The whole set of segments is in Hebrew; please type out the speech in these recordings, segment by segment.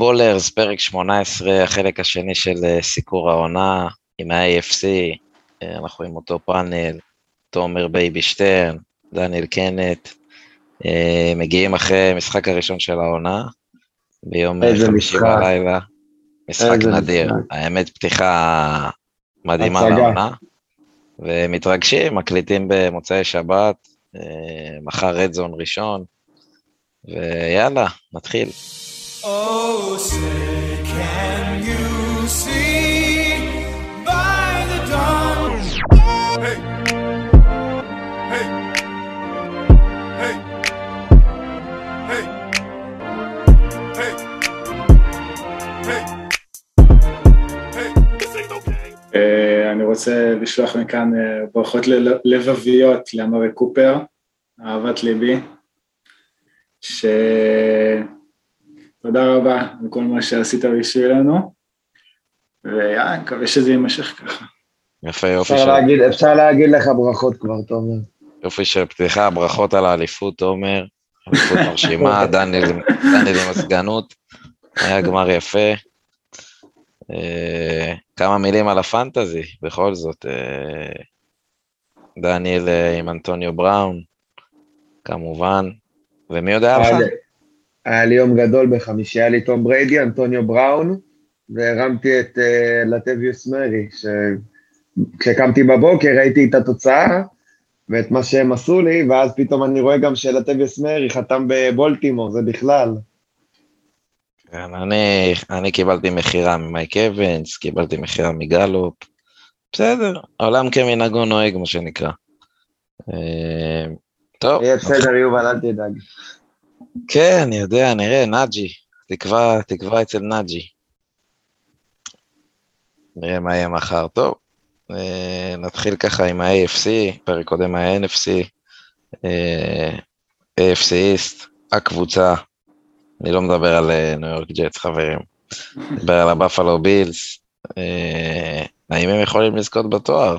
בולרס, פרק 18, החלק השני של אה, סיקור העונה עם ה-AFC, אה, אנחנו עם אותו פאנל, תומר בייבי שטרן, דניאל קנט, אה, מגיעים אחרי המשחק הראשון של העונה, ביום חמישי בלילה. משחק נדיר, משחק. האמת פתיחה מדהימה לעונה, ומתרגשים, מקליטים במוצאי שבת, מחר RedZone ראשון, ויאללה, נתחיל. Oh, say can you see? By the dawn? Hey, hey, hey, hey, hey, hey. אני רוצה לשלוח מכאן ברכות לבביות לאמרי קופר, אהבת ליבי, ש... תודה רבה על כל מה שעשית בשבילנו, ויאללה, אני מקווה שזה יימשך ככה. יפה, יופי של... להגיד, אפשר להגיד לך ברכות כבר, תומר. יופי של פתיחה, ברכות על האליפות, תומר. אליפות מרשימה, דניאל עם הסגנות, היה גמר יפה. אה, כמה מילים על הפנטזי, בכל זאת. אה, דניאל אה, עם אנטוניו בראון, כמובן. ומי יודע לך? היה לי יום גדול בחמישי, היה לי תום בריידי, אנטוניו בראון, והרמתי את uh, לטביוס מרי, כשקמתי בבוקר ראיתי את התוצאה ואת מה שהם עשו לי, ואז פתאום אני רואה גם שלטביוס מרי חתם בבולטימור, זה בכלל. כן, אני, אני קיבלתי מכירה ממייק אבנס, קיבלתי מכירה מגלופ, בסדר, עולם כמנהגו נוהג, מה שנקרא. אה, טוב. יהיה בסדר, יובל, אל תדאג. כן, אני יודע, נראה, נאג'י. תקווה, תקווה אצל נאג'י. נראה מה יהיה מחר. טוב, אה, נתחיל ככה עם ה-AFC, פרק קודם ה-NFC, אה, AFC East, הקבוצה, אני לא מדבר על אה, ניו יורק ג'טס, חברים, מדבר על הבאפלו בילס, האם הם יכולים לזכות בתואר?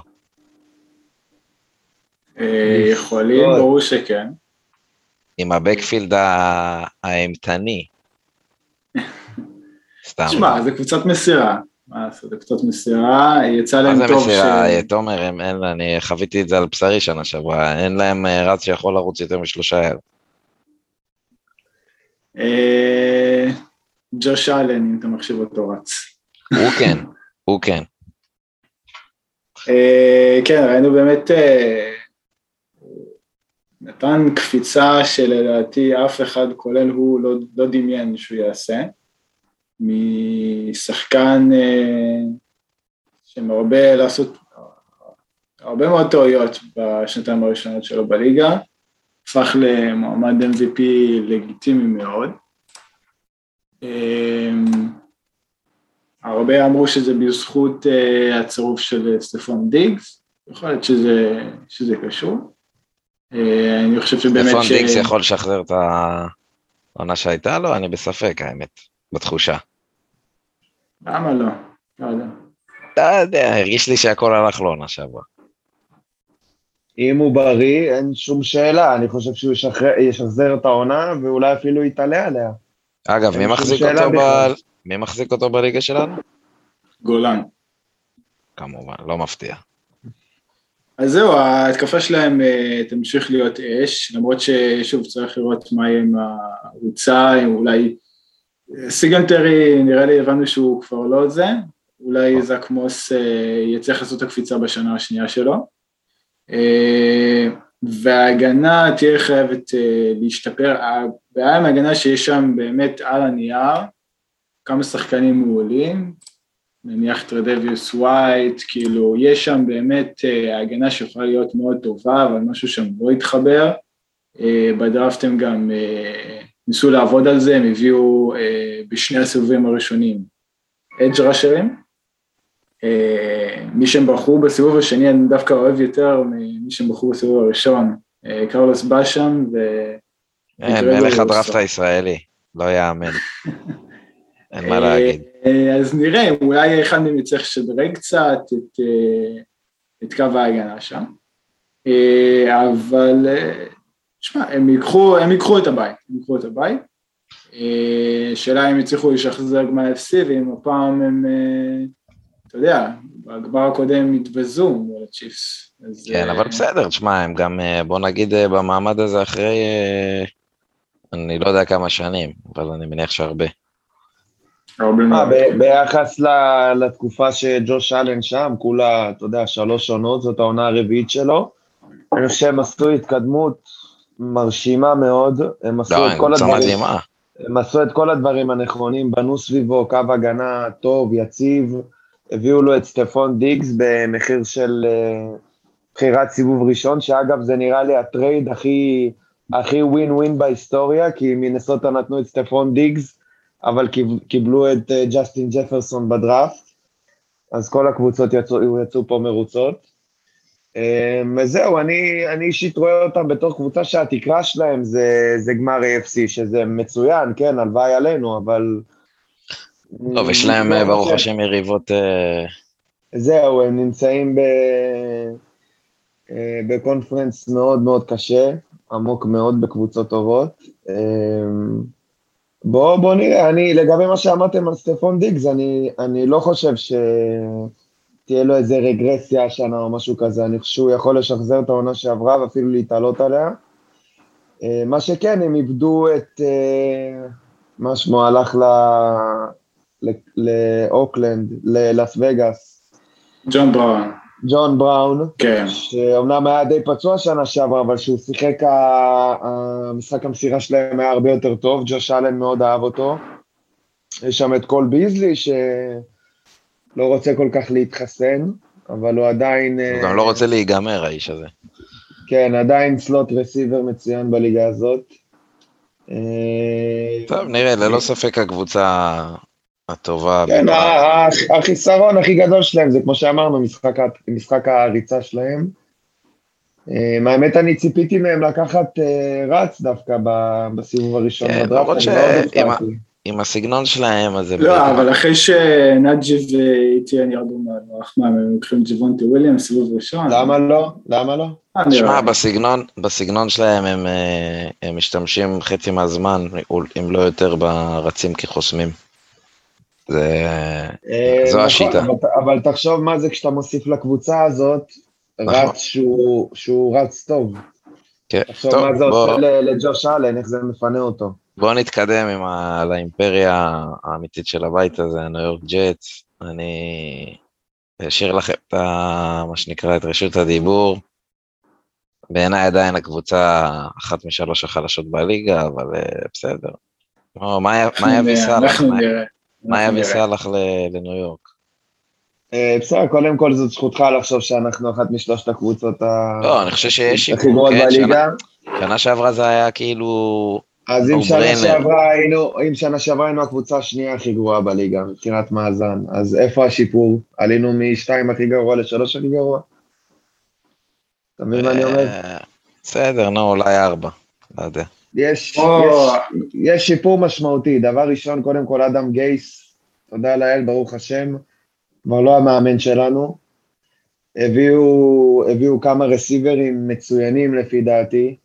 יכולים, ברור שכן. עם הבקפילד האימתני. סתם. תשמע, זה קבוצת מסירה. מה לעשות, זה קבוצת מסירה, יצא להם טוב ש... מה זה מסירה, תומר, אני חוויתי את זה על בשרי שנה שעברה, אין להם אה, רץ שיכול לרוץ יותר משלושה יד. אה, ג'וש אלן, אם אתה מחשיב אותו רץ. הוא כן, הוא כן. אה, כן, ראינו באמת נתן קפיצה שלדעתי אף אחד, כולל הוא, לא, לא דמיין שהוא יעשה, משחקן אה, שמרבה לעשות הרבה מאוד טעויות בשנתיים הראשונות שלו בליגה, הפך למועמד MVP לגיטימי מאוד. אה, הרבה אמרו שזה בזכות אה, הצירוף של סטפון דיגס, יכול להיות שזה, שזה קשור. אה, אני חושב שבאמת ש... סטפון דיקס יכול לשחרר את העונה שהייתה לו? אני בספק, האמת, בתחושה. למה לא? לא יודע. לא יודע, הרגיש לי שהכל הלך לו עונה שעברה. אם הוא בריא, אין שום שאלה, אני חושב שהוא ישחזר את העונה ואולי אפילו יתעלה עליה. אגב, מי מחזיק, אותו ב... מי מחזיק אותו בליגה שלנו? גולן. כמובן, לא מפתיע. אז זהו, ההתקפה שלהם אה, תמשיך להיות אש, למרות ששוב צריך לראות מה יהיה עם הערוצה, אולי אה, סיגנטרי, נראה לי הבנו שהוא כבר לא זה, אולי זק מוס אה, יצטרך לעשות את הקפיצה בשנה השנייה שלו. וההגנה תהיה חייבת להשתפר, הבעיה עם ההגנה שיש שם באמת על הנייר, כמה שחקנים מעולים, נניח טרדביוס ווייט, כאילו יש שם באמת אה, הגנה שיכולה להיות מאוד טובה, אבל משהו שם לא התחבר. אה, בדראפט הם גם אה, ניסו לעבוד על זה, הם הביאו בשני הסיבובים הראשונים אדג' ראשרים. מי שהם בחרו בסיבוב השני אני דווקא אוהב יותר ממי שהם בחרו בסיבוב הראשון, קרלוס באשם ו... מלך הדראפט הישראלי, לא יאמן. אין מה להגיד. אה, אז נראה, אולי אחד מהם יצטרך לשדרג קצת את, אה, את קו ההגנה שם, אה, אבל תשמע, הם ייקחו, הם ייקחו את הבית, הם ייקחו את הבית. שאלה אם יצליחו לשחזר גמר FC, ואם הפעם הם, אתה יודע, בגמר הקודם הם התבזו מול הצ'יפס. כן, אבל בסדר, תשמע, הם גם, בוא נגיד, במעמד הזה אחרי, אני לא יודע כמה שנים, אבל אני מניח שהרבה. ביחס לתקופה שג'וש אלן שם, כולה, אתה יודע, שלוש עונות, זאת העונה הרביעית שלו. אני חושב שהם עשו התקדמות מרשימה מאוד, הם עשו לא, את כל הדברים. הם עשו את כל הדברים הנכונים, בנו סביבו קו הגנה טוב, יציב, הביאו לו את סטפון דיגס במחיר של אה, בחירת סיבוב ראשון, שאגב זה נראה לי ה trade הכי ווין ווין בהיסטוריה, כי מנסוטה נתנו את סטפון דיגס, אבל קיבלו את ג'סטין ג'פרסון בדראפט, אז כל הקבוצות יצאו, יצאו פה מרוצות. אמ, וזהו, אני, אני אישית רואה אותם בתור קבוצה שהתקרה שלהם זה, זה גמר AFC, שזה מצוין, כן, הלוואי עלינו, אבל... טוב, יש להם, לא ברוך השם, יריבות... אה, זהו, הם נמצאים ב... אה, בקונפרנס מאוד מאוד קשה, עמוק מאוד בקבוצות טובות. בואו בוא נראה, אני, לגבי מה שאמרתם על סטפון דיגס, אני, אני לא חושב ש... תהיה לו איזה רגרסיה השנה או משהו כזה, אני חושב שהוא יכול לשחזר את העונה שעברה ואפילו להתעלות עליה. אה, מה שכן, הם איבדו את, אה, מה שמו, הלך לאוקלנד, ללאס וגאס. ג'ון בראון. ג'ון בראון, כן. שאומנם היה די פצוע שנה שעברה, אבל כשהוא שיחק, המשחק המסירה שלהם היה הרבה יותר טוב, ג'וש אלן מאוד אהב אותו. יש שם את קול ביזלי, ש... לא רוצה כל כך להתחסן, אבל הוא עדיין... הוא גם לא רוצה להיגמר, האיש הזה. כן, עדיין סלוט רסיבר מצוין בליגה הזאת. אה, טוב, נראה, ללא ספק הקבוצה הטובה. כן, החיסרון הכי גדול שלהם זה כמו שאמרנו, משחק הריצה שלהם. אה, האמת, אני ציפיתי מהם לקחת אה, רץ דווקא בסיבוב הראשון כן, בדראפט, אני מאוד הופתעתי. עם הסגנון שלהם, אז זה... לא, אבל אחרי שנאג'י ואיטיאן ירדו מהרחמה, הם לוקחים ג'וונטי וויליאם, סיבוב ראשון. למה לא? למה לא? תשמע, בסגנון, בסגנון שלהם הם, אה, הם משתמשים חצי מהזמן, אם לא יותר, ברצים כחוסמים. זה... אה, זו נכון, השיטה. אבל, תחשוב מה זה כשאתה מוסיף לקבוצה הזאת, נכון. רץ שהוא, רץ טוב. כן, תחשוב מה זה בוא... עושה לג'וש אלן, איך זה מפנה אותו. בואו נתקדם עם ה... לאימפריה האמיתית של הבית הזה, הניו יורק ג'אטס. אני אשאיר לכם את ה... מה שנקרא, את רשות הדיבור. בעיניי עדיין הקבוצה אחת משלוש החלשות בליגה, אבל uh, בסדר. מה יביא סאלח? מה יביא סאלח לניו יורק? אה, בסדר, קודם כל זאת זכותך לחשוב שאנחנו אחת משלושת הקבוצות הכי לא, אני חושב שיש שיפור, כן, שנה שעברה זה היה כאילו אז אם שנה שעברה היינו, אם שנה שעברה היינו הקבוצה השנייה הכי גרועה בליגה, מבחינת מאזן, אז איפה השיפור? עלינו משתיים הכי גרוע לשלוש הכי גרוע? אתה מבין מה אני אומר? אה, בסדר, נו, אולי ארבע, לא יודע. יש, יש, יש שיפור משמעותי. דבר ראשון, קודם כל אדם גייס, תודה לאל, ברוך השם, כבר לא המאמן שלנו. הביאו, הביאו כמה רסיברים מצוינים לפי דעתי,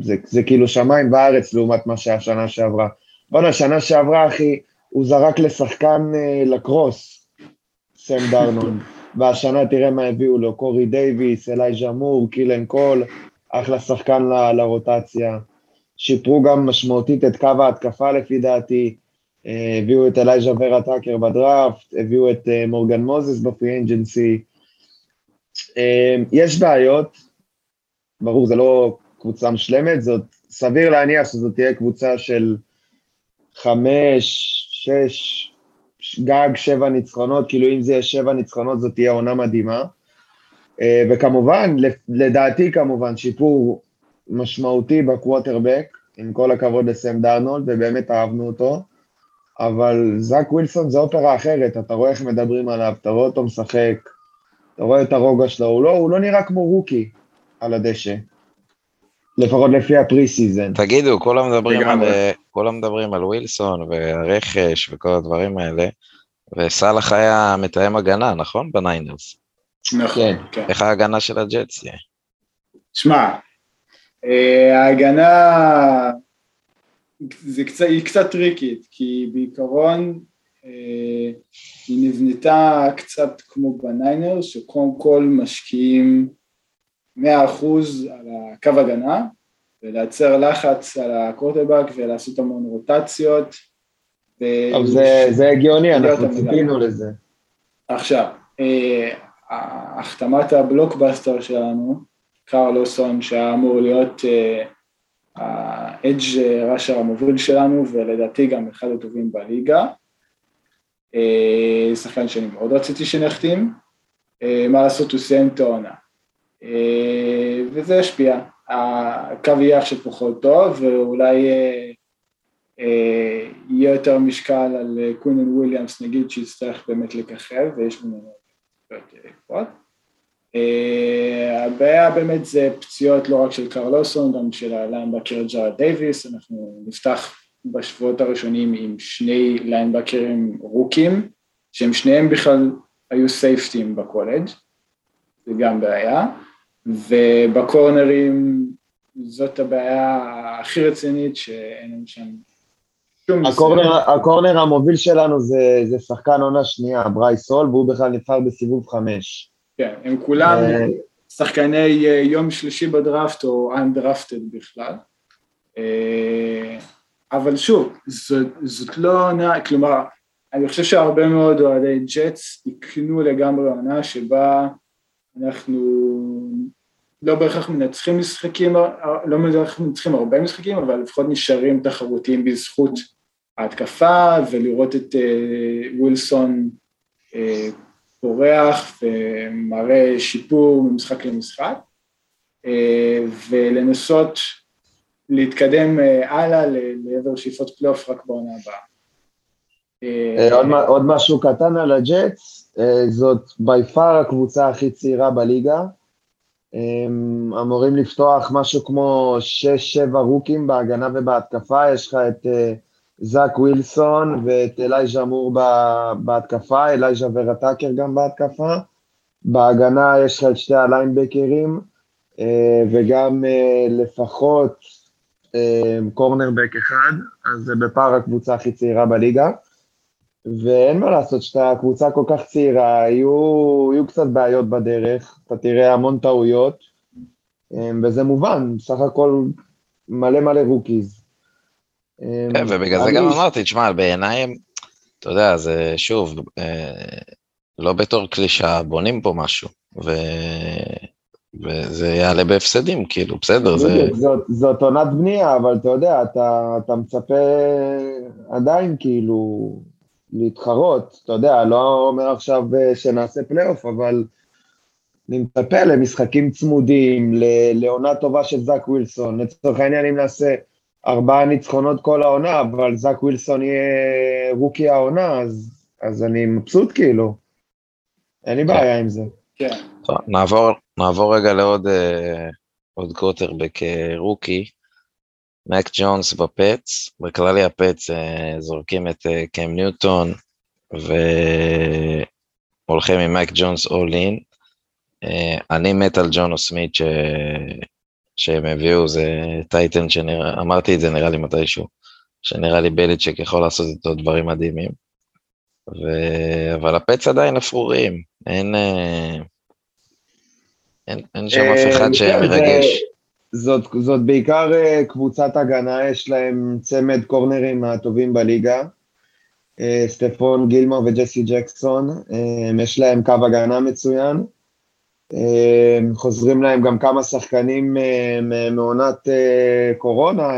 זה, זה כאילו שמיים וארץ לעומת מה שהיה שנה שעברה. בוא'נה, שנה שעברה, אחי, הוא זרק לשחקן אה, לקרוס, סם דרנולד, והשנה תראה מה הביאו לו, קורי דייוויס, אלייג'ה מור, קילן קול, אחלה שחקן ל, לרוטציה. שיפרו גם משמעותית את קו ההתקפה לפי דעתי, אה, הביאו את אלייג'ה ורה טאקר בדראפט, הביאו את אה, מורגן מוזס בפרי אנג'נסי. אה, יש בעיות, ברור, זה לא קבוצה משלמת, זאת סביר להניח שזאת תהיה קבוצה של חמש, שש, גג שבע ניצחונות, כאילו אם זה יהיה שבע ניצחונות זאת תהיה עונה מדהימה. וכמובן, לדעתי כמובן, שיפור משמעותי בקווטרבק, עם כל הכבוד לסם דרנולד, ובאמת אהבנו אותו, אבל זאק ווילסון זה אופרה אחרת, אתה רואה איך מדברים עליו, אתה רואה אותו משחק, אתה רואה את הרוגע שלו, הוא לא, הוא לא נראה כמו rookie על הדשא. לפחות לפי ה preseason. תגידו, כולם מדברים, על, כולם מדברים על ווילסון והרכש וכל הדברים האלה, וסאלח היה מתאם הגנה, נכון? בניינרס. נכון, כן. כן. איך ההגנה של הג'אטס יהיה? שמע, ההגנה זה קצת, היא קצת טריקית, כי בעיקרון אה, היא נבנתה קצת כמו בניינר, שקודם כל משקיעים 100% על הקו הגנה, ולייצר לחץ על הקורטבק ולעשות המון רוטציות. אבל זה, זה הגיוני, אנחנו ציפינו לזה. עכשיו, אה, החתמת הבלוקבאסטר שלנו, קרלוסון, שהיה אמור להיות האדג' ראשר המוביל שלנו, ולדעתי גם אחד הטובים בליגה, אה, שחקן שאני מאוד רציתי שנחתים, אה, מה לעשות, הוא סיים את העונה. אה, וזה ישפיע. הקו יהיה עכשיו פחות טוב, ואולי יהיה יותר משקל על קווינן וויליאמס, נגיד, שיצטרך באמת לככב, ויש לקרות. הבעיה באמת זה פציעות לא רק של קרל לוסון, גם של ה linebacker ג'ארד דייוויס, אנחנו נפתח בשבועות הראשונים עם שני ליינבקרים רוקים, שהם שניהם בכלל היו סייפטים בקולג', זה גם בעיה, ובקורנרים זאת הבעיה הכי רצינית שאין לנו שם שום... ה corner, ה corner המוביל שלנו זה, זה שחקן עונה שנייה, ברייס הול, והוא בכלל נבחר בסיבוב חמש. כן, הם כולם אה, שחקני אה, יום שלישי בדראפט או undrafted בכלל. אה, אבל שוב, זאת, זאת לא עונה, כלומר, אני חושב שהרבה מאוד אוהדי ג'אטס יקנו לגמרי עונה שבה אנחנו לא בהכרח מנצחים משחקים, לא בהכרח מנצחים הרבה משחקים, אבל לפחות נשארים תחרותיים בזכות ההתקפה ולראות את uh, ווילסון uh, פורח ומראה שיפור ממשחק למשחק, uh, ולנסות להתקדם אה, הלאה לעבר שאיפות פלייאוף רק בעונה הבאה. אה, עוד, משהו קטן על הג'אטס, אה, זאת בי פאר הקבוצה הכי צעירה בליגה. אמורים לפתוח משהו כמו 6-7 רוקים בהגנה ובהתקפה, יש לך את זאק ווילסון ואת אלייז'ה מור בהתקפה, אלייז'ה ורטאקר גם בהתקפה. בהגנה יש לך את שתי הליינבקרים, וגם לפחות cornerback אחד, אז זה בפער הקבוצה הכי צעירה בליגה. ואין מה לעשות, שאתה קבוצה כל כך צעירה, יהיו, יהיו קצת בעיות בדרך, אתה תראה המון טעויות, וזה מובן, בסך הכל מלא מלא rookies. כן, ובגלל זה גם אמרתי, תשמע, בעיניי, אתה יודע, זה שוב, אה, לא בתור קלישה, בונים פה משהו, ו... וזה יעלה בהפסדים, כאילו, בסדר, זה... זאת, זאת עונת בנייה, אבל אתה יודע, אתה, אתה מצפה עדיין כאילו להתחרות, אתה יודע, לא אומר עכשיו אה, שנעשה פלייאוף, אבל אני מצפה למשחקים צמודים, לעונה טובה של זאק ווילסון. לצורך העניין, אם נעשה ארבעה ניצחונות כל העונה, אבל זאק ווילסון יהיה rookie העונה, אז, אז אני מבסוט כאילו. אין לי בעיה עם זה. כן. טוב, נעבור, נעבור רגע לעוד uh, עוד קוטרבק רוקי. מק ג'ונס בפץ, בכללי הפץ uh, זורקים את uh, קם ניוטון והולכים עם מק ג'ונס אול אין. Uh, אני מת על ג'ונו סמית ש... שהם הביאו, זה טייטן שנראה, אמרתי את זה נראה לי מתישהו, שנראה לי בליצ'ק יכול לעשות איתו דברים מדהימים. ו... אבל הפץ עדיין אפרורים, אין, אין, אין שם אף אחד שמרגש. זאת, זאת בעיקר אה, קבוצת הגנה, יש להם צמד קורנרים מהטובים בליגה. אה, סטפון גילמור וג'סי ג'קסון, אה, יש להם קו הגנה מצוין. חוזרים להם גם כמה שחקנים מעונת קורונה,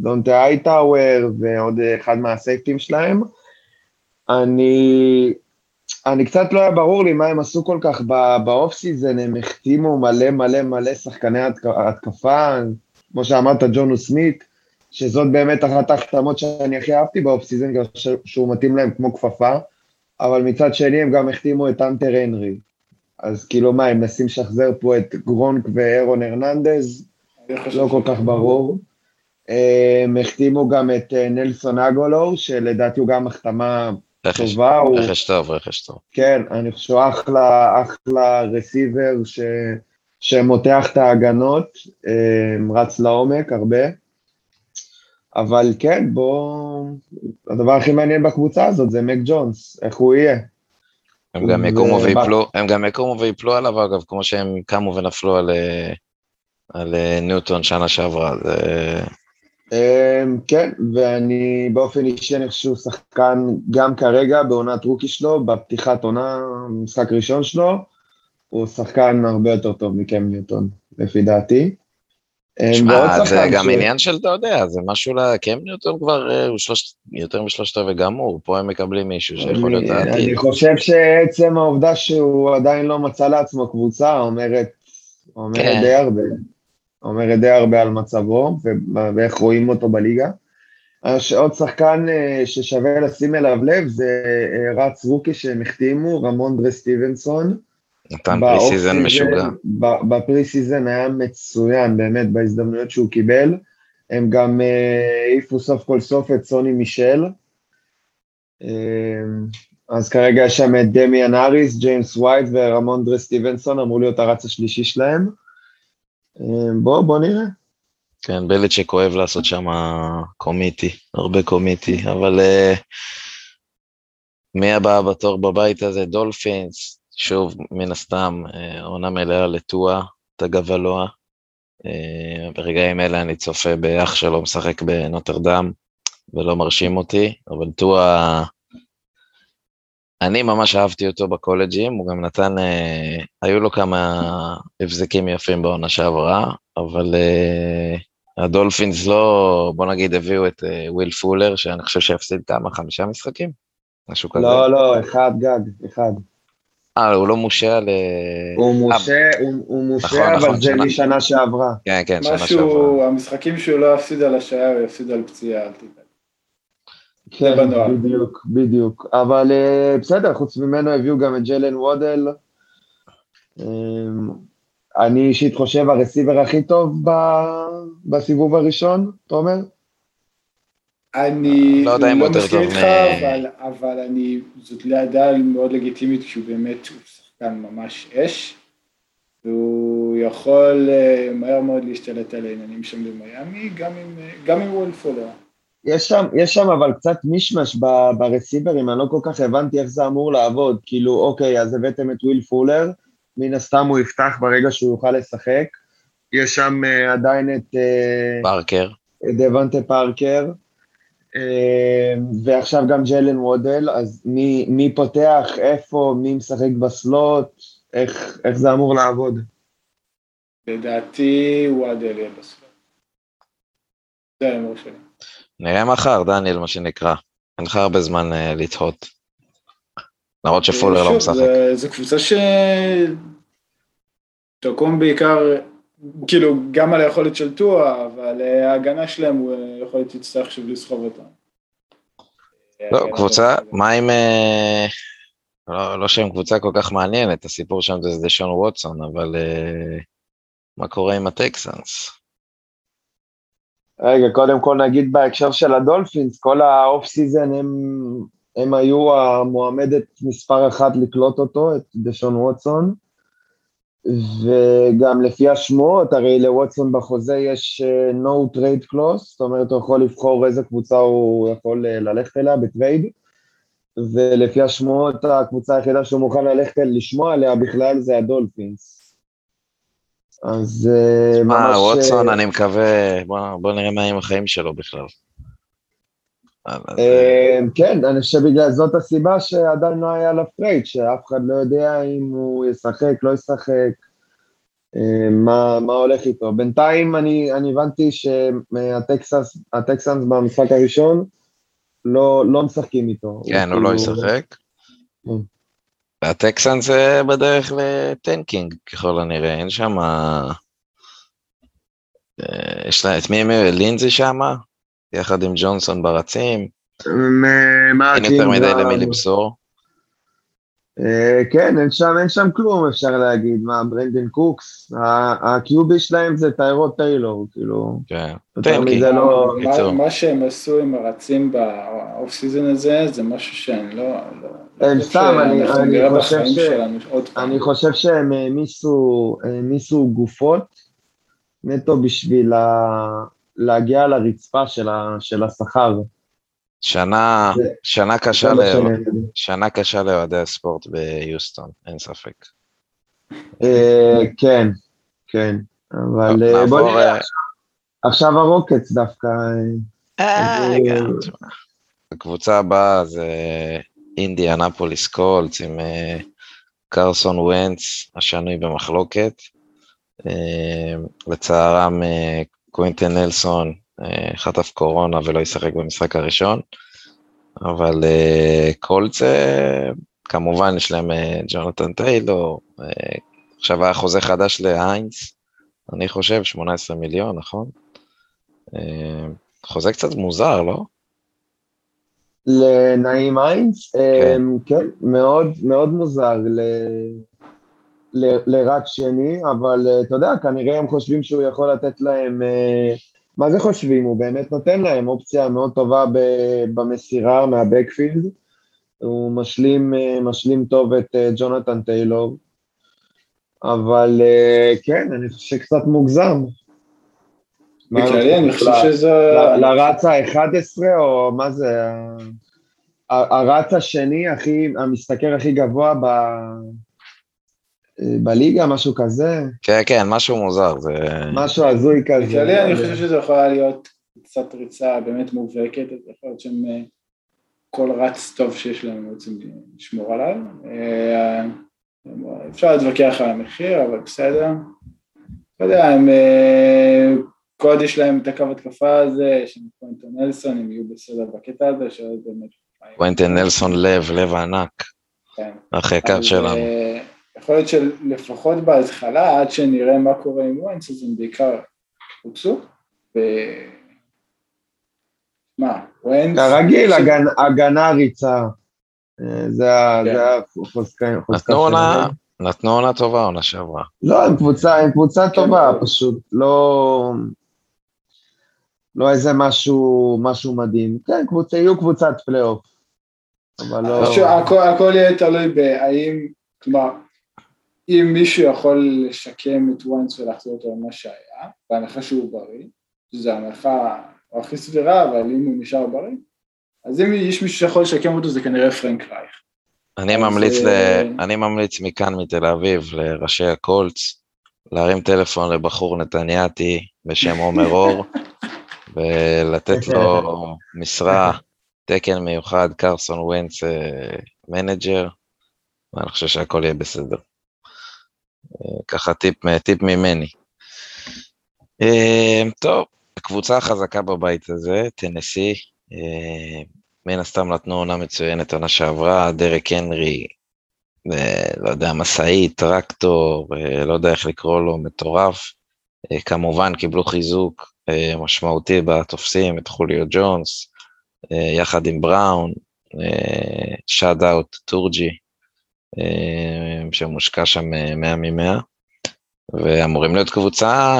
דונטה הייטאוור ועוד אחד מהסייפטים שלהם. אני אני קצת לא היה ברור לי מה הם עשו כל כך ב off season, הם החתימו מלא מלא מלא שחקני התקפה, כמו שאמרת, ג'ונו סמית, שזאת באמת אחת ההחתמות שאני הכי אהבתי ב off season, שהוא מתאים להם כמו כפפה, אבל מצד שני הם גם החתימו את האנטר הנרי. אז כאילו מה, הם מנסים לשחזר פה את גרונק וארון הרננדז? לא כל כך ברור. הם החתימו גם את אה, נלסון אגולו, שלדעתי הוא גם החתמה רכש, טובה. הוא... רכש טוב, רכש טוב. כן, אני חושב שהוא אחלה, אחלה רסיבר ש... שמותח את ההגנות, אה, רץ לעומק הרבה. אבל כן, בוא... הדבר הכי מעניין בקבוצה הזאת זה מק ג'ונס, איך הוא יהיה. הם גם יקומו ויפלו, הם גם יקומו ויפלו עליו, אגב, כמו שהם קמו ונפלו על, אה, על אה, ניוטון שנה שעברה. זה... כן, ואני באופן אישי, אני חושב שהוא שחקן גם כרגע בעונת רוקי שלו, בפתיחת עונה, משחק ראשון שלו, הוא שחקן הרבה יותר טוב מקם ניוטון, לפי דעתי. שמע, זה גם ש... עניין של, אתה יודע, זה משהו לקם ניוטון כבר, אה, הוא שלוש, יותר משלושת רבעי גמור, פה הם מקבלים מישהו שיכול להיות העתיד. אני חושב שעצם העובדה שהוא עדיין לא מצא לעצמו קבוצה, אומרת, אומרת כן. די הרבה. אומרת די הרבה על מצבו ואיך רואים אותו בליגה. עוד שחקן אה, ששווה לשים אליו לב זה אה, רץ rookie שהם החתימו, רמונדרה סטיבנסון. נתן pre season משוגע. ב pre season היה מצוין, באמת, בהזדמנויות שהוא קיבל. הם גם אה, העיפו סוף כל סוף את סוני מישל. אז כרגע יש שם את דמיאן האריס, ג'יימס ווייט ורמונדרה סטיבנסון, אמור להיות הרץ השלישי שלהם. בוא, בוא נראה. כן, בליצ'ק אוהב לעשות שם קומיטי, הרבה קומיטי, אבל uh, מי הבא בתור בבית הזה? דולפינס, שוב, מן הסתם, uh, עונה מלאה לטואה, תגבלואה. ברגעים אלה אני צופה באח שלו משחק בנוטרדם, ולא מרשים אותי, אבל טואה... אני ממש אהבתי אותו בקולג'ים, הוא גם נתן, אה, היו לו כמה הבזקים יפים בעונה שעברה, אבל אה, הדולפינס לא, בוא נגיד, הביאו את אה, וויל פולר, שאני חושב שהפסיד כמה, חמישה משחקים? משהו כזה. לא, לא, אחד גג, אחד. אה, הוא לא מושעה ל... הוא מושעה, הוא, הוא מושעה, נכון, אבל נכון, זה שנה... משנה שעברה. כן, כן, שנה שעברה. משהו, המשחקים שהוא לא יפסיד על השעיה, הוא יפסיד על פציעה, אל תדאג. כן, בדיוק, בדיוק. אבל אה, בסדר, חוץ ממנו הביאו גם את ג'יילן וואדל. אמ, אני אישית חושב הרסיבר הכי טוב בסיבוב הראשון, תומר? אני לא, יודע אם לא מסכים איתך, אבל, אבל אני, זאת לידה מאוד לגיטימית כשהוא באמת, הוא שחקן ממש אש, והוא יכול אה, מהר מאוד להשתלט על העניינים שם במיאמי, גם עם, אה, גם עם וולפולר. יש שם, יש שם אבל קצת מישמש ברסיברים, אני לא כל כך הבנתי איך זה אמור לעבוד. כאילו, אוקיי, אז הבאתם את וויל פולר, מן הסתם הוא יפתח ברגע שהוא יוכל לשחק. יש שם uh, עדיין את... Uh, פארקר. את דוונטה פארקר. Uh, ועכשיו גם ג'לן וודל, אז מי, מי פותח, איפה, מי משחק בסלוט, איך, איך זה אמור לעבוד? לדעתי וודל יהיה בסלוט. זה ההימור שלי. נראה מחר, דניאל, מה שנקרא. אין לך הרבה זמן uh, לתהות. למרות שפולר לא משחק. זו קבוצה ש... תקום בעיקר, כאילו, גם על היכולת של טואה, אבל אה, ההגנה שלהם, הוא אה, יכול להיות יצטרך שוב לסחוב אותה. לא, קבוצה, מה עם... לא, לא שהם קבוצה כל כך מעניינת, הסיפור שם זה דשון ווטסון, אבל מה קורה עם הטקסנס? רגע, קודם כל נגיד בהקשר של הדולפינס, כל ה off season הם, הם היו המועמדת מספר אחת לקלוט אותו, את דשון ווטסון, וגם לפי השמועות, הרי לווטסון בחוזה יש אה, no trade clause, זאת אומרת הוא יכול לבחור איזה קבוצה הוא יכול אה, ללכת אליה בטרייד, ולפי השמועות הקבוצה היחידה שהוא מוכן ללכת לשמוע עליה בכלל זה הדולפינס. אז אה, ממש... אה, ווטסון, אני מקווה, בוא נראה מה עם החיים שלו בכלל. אה, כן, אני חושב בגלל זאת הסיבה שעדיין לא היה לו trade, שאף אחד לא יודע אם הוא ישחק, לא ישחק, מה, מה הולך איתו. בינתיים אני, אני הבנתי שהטקסנס במשחק הראשון לא, לא משחקים איתו. כן, הוא, הוא לא ישחק. כן. והטקסנס בדרך ל tanking ככל הנראה, אין שם... אה, יש לה, את מי הם לינזי שם? יחד עם ג'ונסון ברצים. אין יותר מדי למי למסור. אה, כן, אין שם, אין שם כלום, אפשר להגיד. מה, ברנדן קוקס? הקיובי שלהם זה טיירות טיילור, כאילו. כן, טנקי. לא... מה שהם עשו עם הרצים באוף סיזון הזה, זה משהו שאני לא... לא הם סתם, אני חושב שהם העמיסו גופות נטו בשביל להגיע לרצפה של, ה, של השכר. שנה, זה- שנה קשה, ל... שאני אגיד. שנה קשה לאוהדי הספורט ביוסטון, אין ספק. אה, כן, כן, אבל אה, בוא נראה, אה, עכשיו הרוקץ דווקא. הקבוצה הבאה זה אינדיאנפוליס קולץ עם קרסון ונץ, השנוי במחלוקת. לצערם קווינטן נלסון אה, חטף קורונה ולא ישחק במשחק הראשון, אבל אה, קולץ, אה, כמובן יש להם אה, ג'ונתן טיילור, עכשיו היה חוזה חדש להיינס, אני חושב 18 מיליון, נכון? חוזה קצת מוזר, לא? לנעים איינס, אה, כן, מאוד מאוד מוזר ל- ל- לרק שני, אבל אה, אתה יודע, כנראה הם חושבים שהוא יכול לתת להם, אה, מה זה חושבים? הוא באמת נותן להם אופציה מאוד טובה במסירה מהבקפילד, הוא משלים, אה, משלים טוב את ג'ונתן טיילור, אבל כן, אני חושב שקצת מוגזם. בכללי אני חושב שזה... לרץ ה-11, או מה זה, הרץ השני, הכי, המשתכר הכי גבוה ב... בליגה, משהו כזה, כן, כן, משהו מוזר, זה... משהו הזוי כזה. בכללי אני חושב שזו יכולה להיות קצת ריצה באמת מובהקת, אז יכול להיות שהם אה, כל רץ טוב שיש להם הם רוצים לשמור עליו. אה, אפשר להתווכח על המחיר, אבל בסדר. לא יודע, הם... אה, כל עוד יש להם את הקו התקפה הזה, יש להם פוינטון נלסון, הם יהיו בסדר בקטע הזה, שאז באמת... קוונטין נלסון לב, לב ענק, כן. היקר אז, שלנו. יכול להיות שלפחות בהתחלה, עד שנראה מה קורה עם וואנס, אז הם בעיקר הוצאו. ו... מה, וואנס... כרגיל, הגנ, הגנה ריצה. אה, זה כן. זה החוזקה נתנו עונה, נתנו עונה טובה עונה שעברה. לא, הם קבוצה, הם קבוצה כן, טובה, פשוט לא... לא איזה משהו, משהו מדהים. כן, קבוצה, יהיו קבוצת פלייאוף. אבל לא... הכל יהיה תלוי בהאם, כלומר, אם מישהו יכול לשקם את וואנס ולהחזיר אותו למה שהיה, בהנחה שהוא בריא, שזו הנחה לא הכי סבירה, אבל אם הוא נשאר בריא, אז אם יש מישהו שיכול לשקם אותו זה כנראה פרנק רייך. אני ממליץ, ל... אה, אני ממליץ מכאן מתל אביב לראשי הקולץ, להרים טלפון לבחור נתניאתי בשם עומר אור, ולתת לו משרה, תקן מיוחד, קרסון וונץ אה, manager, ואני חושב שהכל יהיה בסדר. אה, ככה טיפ, טיפ ממני. אה, טוב, הקבוצה החזקה בבית הזה, טנסי, אה, מן הסתם נתנו עונה מצוינת עונה שעברה, דרק הנרי, אה, לא יודע, משאית, טרקטור, אה, לא יודע איך לקרוא לו, מטורף. אה, כמובן קיבלו חיזוק אה, משמעותי בתופסים, את חוליו ג'ונס, אה, יחד עם בראון, shout out טורג'י, אה, שמושקע שם אה, 100 מ-100, ואמורים להיות קבוצה,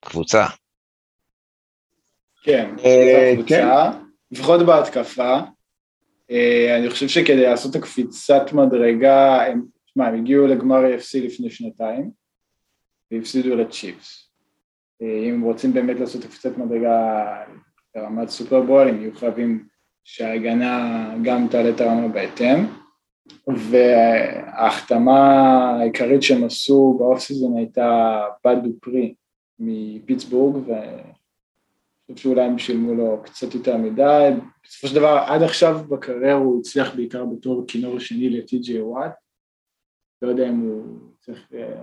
קבוצה. כן, אה, זו קבוצה, לפחות בהתקפה. אה, אני חושב שכדי לעשות את הקפיצת מדרגה, הם, תשמע, הם הגיעו לגמר AFC לפני שנתיים, והפסידו לצ'יפס. אה, אם הם רוצים באמת לעשות את הקפיצת מדרגה ברמת סופרבול, הם יהיו חייבים שההגנה גם תעלה את הרמה בהתאם. וההחתמה העיקרית שהם עשו באוף סיזון הייתה בד דופרי מפיטסבורג, ואני חושב שאולי הם שילמו לו קצת יותר מדי. בסופו של דבר, עד עכשיו בקריירה הוא הצליח בעיקר בתור כינור שני לטי.ג'יי וואט. לא יודע אם הוא צריך אה,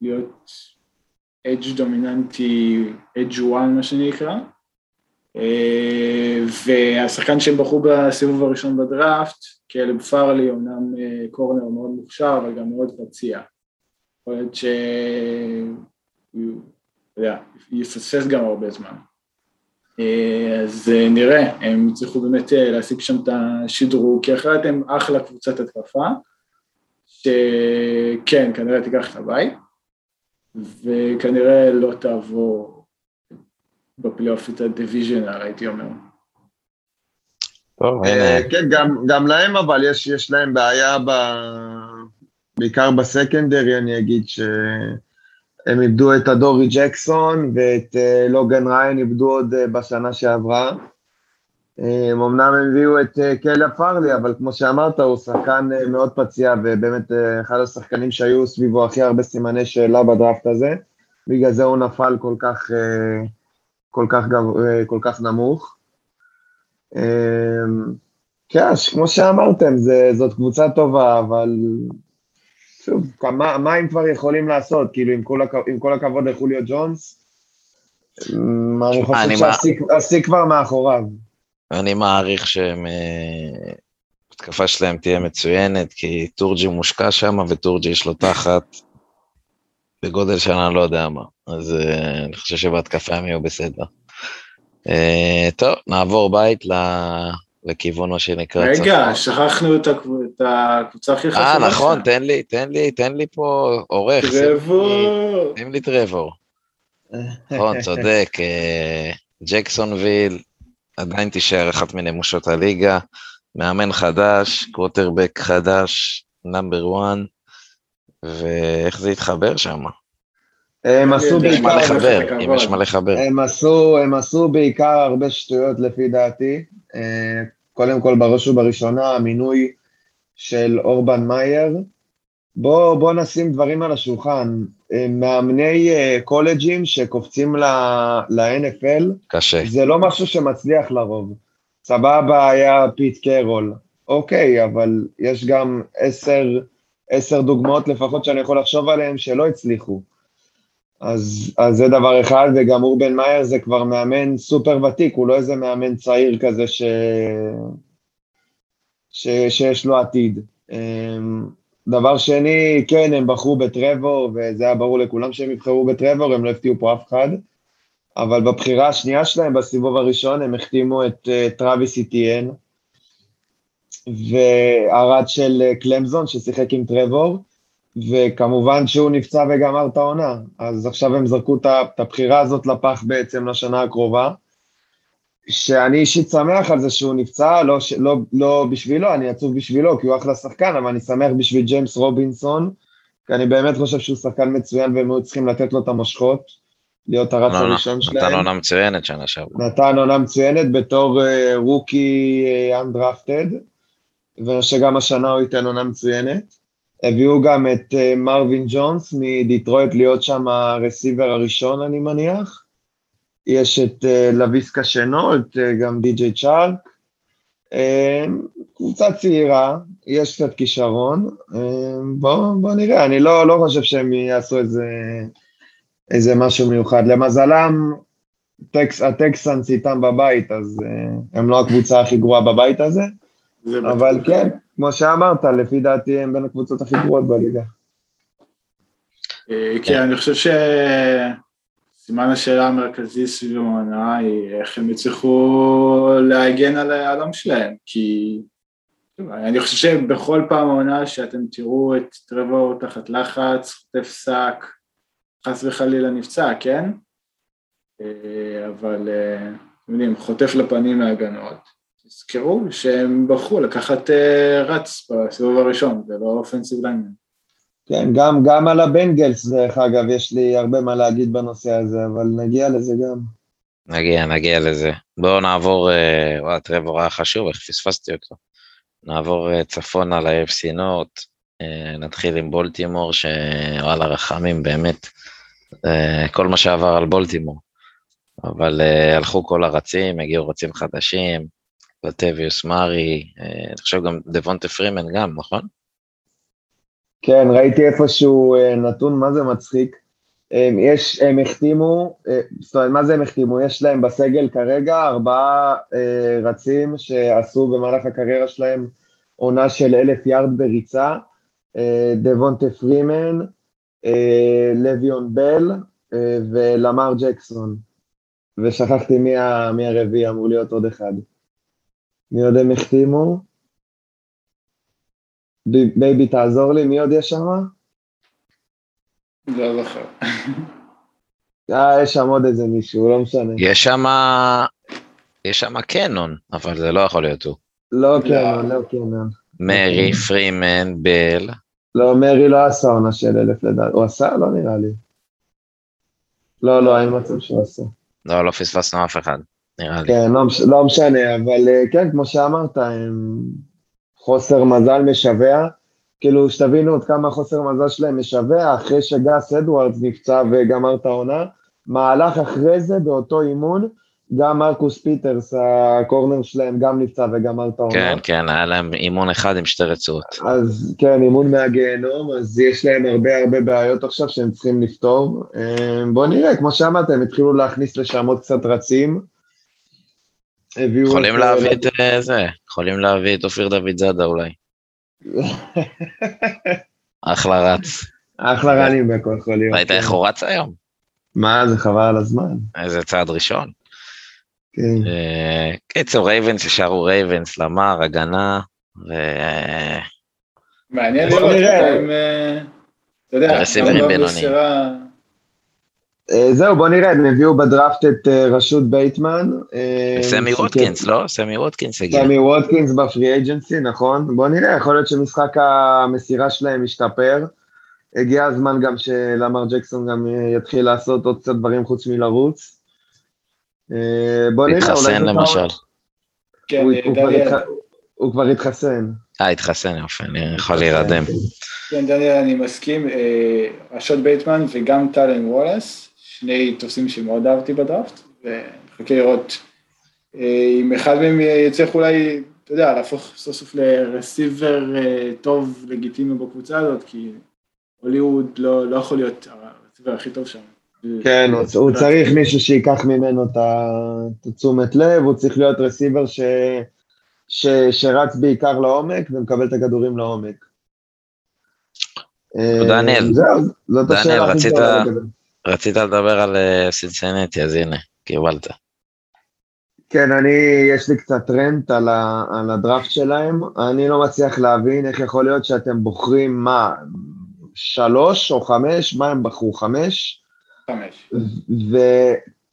להיות אדג' דומיננטי, אדג' וואן מה שנקרא. אה, והשחקן שהם בחרו בסיבוב הראשון בדראפט, כלב פארלי, אומנם אה, קורנר מאוד מוכשר, אבל גם מאוד פציע. יכול להיות שהוא, אתה יודע, יפספס גם הרבה זמן. אה, אז אה, נראה, הם יצטרכו באמת להשיג שם את השדרוג, כי אחרת הם אחלה קבוצת התקפה, שכן, כנראה תיקח את הבית, וכנראה לא תעבור בפלייאוף את הדיוויז'נל, הייתי אומר. טוב, אה, הנה, כן, גם, גם להם, אבל יש, יש להם בעיה ב... בעיקר בסקנדרי, אני אגיד ש... הם איבדו את הדורי ג'קסון ואת אה, לוגן ריין איבדו עוד אה, בשנה שעברה. אמנם הם הביאו את קליה פארלי, אבל כמו שאמרת, הוא שחקן מאוד פציע, ובאמת אחד השחקנים שהיו סביבו הכי הרבה סימני שאלה בדראפט הזה. בגלל זה הוא נפל כל כך, כל כך, גב, כל כך נמוך. כן, כמו שאמרתם, זאת קבוצה טובה, אבל שוב, מה, מה הם כבר יכולים לעשות? כאילו, עם כל. עם כל הכבוד לחוליו ג'ונס, אני חושב שהשיא כבר מאחוריו. אני מעריך שההתקפה אה, שלהם תהיה מצוינת, כי טורג'י מושקע שם, וטורג'י יש לו תחת בגודל אני לא יודע מה. אז אה, אני חושב שבהתקפה הם יהיו בסדר. אה, טוב, נעבור בית לכיוון מה שנקרא רגע, צפון. שכחנו את, הקבוצה הכי חשובה. אה, נכון, תן לי, תן לי, תן לי פה עורך. טרבור. תן לי טרבור. נכון, צודק. אה, ג'קסונוויל עדיין תישאר אחת מנמושות הליגה. מאמן חדש, קווטרבק חדש, number 1, ואיך זה התחבר שם? הם עשו בעיקר, אם יש מה לחבר. הם עשו, הם עשו בעיקר הרבה שטויות לפי דעתי. אה, קודם כל, בראש ובראשונה, המינוי של אורבן מאייר. בוא, בוא נשים דברים על השולחן. אה, מאמני אה, קולג'ים שקופצים ל-NFL, קשה. זה לא משהו שמצליח לרוב. סבבה היה פיט קרול, אוקיי, אבל יש גם עשר, עשר דוגמאות לפחות שאני יכול לחשוב עליהן שלא הצליחו. אז, אז זה דבר אחד, וגם אורבן מאייר זה כבר מאמן סופר ותיק, הוא לא איזה מאמן צעיר כזה ש... ש... שיש לו עתיד. אמ, דבר שני, כן, הם בחרו בטרבור, וזה היה ברור לכולם שהם יבחרו בטרבור, הם לא הפתיעו פה אף אחד, אבל בבחירה השנייה שלהם, בסיבוב הראשון, הם החתימו את uh, טראביס איטיאן, והרד של uh, קלמזון, ששיחק עם טרבור, וכמובן שהוא נפצע וגמר את העונה, אז עכשיו הם זרקו את הבחירה הזאת לפח בעצם לשנה הקרובה, שאני אישית שמח על זה שהוא נפצע, לא, לא, לא בשבילו, אני עצוב בשבילו, כי הוא אחלה שחקן, אבל אני שמח בשביל ג'יימס רובינסון, כי אני באמת חושב שהוא שחקן מצוין והם היו צריכים לתת לו את המושכות, להיות הרץ הראשון שלהם. נתן עונה מצוינת שנה שעברה. נתן עונה מצוינת בתור uh, רוקי אנדרפטד, uh, ושגם השנה הוא ייתן עונה מצוינת. הביאו גם את uh, מרווין ג'ונס מדיטרויט להיות שם הרסיבר הראשון, אני מניח. יש את uh, לוויסקה שנו, את uh, גם די.ג'יי צ'ארק. קבוצה צעירה, יש קצת כישרון. בואו בוא נראה, אני לא, לא חושב שהם יעשו איזה, איזה משהו מיוחד. למזלם, טקס, הטקסנס איתם בבית, אז הם לא הקבוצה הכי גרועה בבית הזה. אבל כן, כמו שאמרת, לפי דעתי הם בין הקבוצות הכי גרועות בליגה. אה, כן, אני חושב שסימן השאלה המרכזי סביב המנה היא איך הם יצליחו להגן על העולם שלהם, כי אני חושב שבכל פעם העונה שאתם תראו את טרבור תחת לחץ, חוטף שק, חס וחלילה נפצע, כן? אה, אבל אה, אתם יודעים, חוטף לפנים מהגנות. תזכרו שהם בחרו לקחת uh, רץ בסיבוב הראשון, ולא אופנסיב ליינמן. כן, גם, גם על הבנגלס, דרך אגב, יש לי הרבה מה להגיד בנושא הזה, אבל נגיע לזה גם. נגיע, נגיע לזה. בואו נעבור, uh, וואי, טרבור היה חשוב, איך פספסתי אותו. נעבור uh, צפונה ל-AFC נוט, uh, נתחיל עם בולטימור, שוואלה, רחמים, באמת. Uh, כל מה שעבר על בולטימור. אבל uh, הלכו כל הרצים, הגיעו רצים חדשים, לטביוס מארי, אה, אני חושב גם דבונטה פרימן גם, נכון? כן, ראיתי איפשהו אה, נתון, מה זה מצחיק. הם, יש, הם החתימו, אה, זאת אומרת, מה זה הם החתימו? יש להם בסגל כרגע ארבעה רצים שעשו במהלך הקריירה שלהם עונה של אלף יארד בריצה, דבונטה פרימן, לויון בל ולמר ג'קסון. ושכחתי מי, מי הרביעי, אמור להיות עוד אחד. מי עוד הם החתימו? בייבי, תעזור לי, מי עוד יש שם? לא זוכר. אה, יש שם עוד איזה מישהו, לא משנה. יש שם... יש שם קנון, אבל זה לא יכול להיות הוא. לא קנון, לא קנון. מרי, פרימן, בל. לא, מרי לא עשה עונה של אלף לדעת. הוא עשה? לא נראה לי. לא, לא, אין מצב שהוא עשה. לא, לא פספסנו אף אחד, נראה לי. כן, לא, לא משנה, אבל אה, כן, כמו שאמרת, הם חוסר מזל משווע. כאילו, שתבינו עוד כמה חוסר מזל שלהם משווע, אחרי שגס אדוארדס נפצע וגמר את העונה, מהלך אחרי זה, באותו אימון, גם מרקוס פיטרס, ה corner שלהם, גם נפצע וגמר את העונה. כן, כן, היה להם אימון אחד עם שתי רצועות. אז כן, אימון מהגיהנום, אז יש להם הרבה הרבה בעיות עכשיו שהם צריכים לפתור. אה, בואו נראה, כמו שאמרת, הם התחילו להכניס לשם עוד קצת רצים. הביאו יכולים להביא אה, את אה, זה, יכולים להביא את אופיר דוד זאדה אולי. אחלה רץ. אחלה running back יכול להיות. ראית איך הוא רץ היום? מה, זה חבל על הזמן. איזה צעד ראשון. כן. אה, קיצור, רייבנס יישארו רייבנס, למר, הגנה, ו... מעניין בוא לראות. אותם, אה, אתה יודע, רסיברים גם בינוניים. במסירה- אה, זהו, בוא נראה, הם הביאו בדראפט את אה, רשאד בייטמן. אה, סמי ווטקינס, לא? סמי ווטקינס הגיע. סמי ווטקינס ב free agency, נכון. בוא נראה, יכול להיות שמשחק המסירה שלהם ישתפר. הגיע הזמן גם שלמר ג'קסון גם אה, יתחיל לעשות עוד קצת דברים חוץ מלרוץ. אה, בוא נראה, אולי... להתחסן למשל. כן, הוא- כבר התחסן. אה, התחסן, יופי, אני יכול להירדם. כן, דניאל, אני מסכים, אה, רשות בייטמן וגם טלן וולס, שני תופסים שמאוד אהבתי בדראפט, ומחכה לראות אה, אם אחד מהם יצליח אולי, אתה יודע, להפוך סוף סוף לרסיבר אה, טוב, לגיטימי בקבוצה הזאת, כי הוליווד לא לא יכול להיות הרסיבר הכי טוב שם. כן, הוא- הוא צריך מישהו שייקח ממנו את התשומת לב, הוא צריך להיות רסיבר ש... ש... שרץ בעיקר לעומק ומקבל את הכדורים לעומק. אה, דניאל, זהו, זאת דניאל, השאלה הכי רצית- רצית לדבר על אה, סינסנטי, אז הנה, קיבלת. כן, אני, יש לי קצת רנט על, ה, על הדראפט שלהם. אני לא מצליח להבין איך יכול להיות שאתם בוחרים מה, שלוש או חמש? מה הם בחרו? חמש? חמש.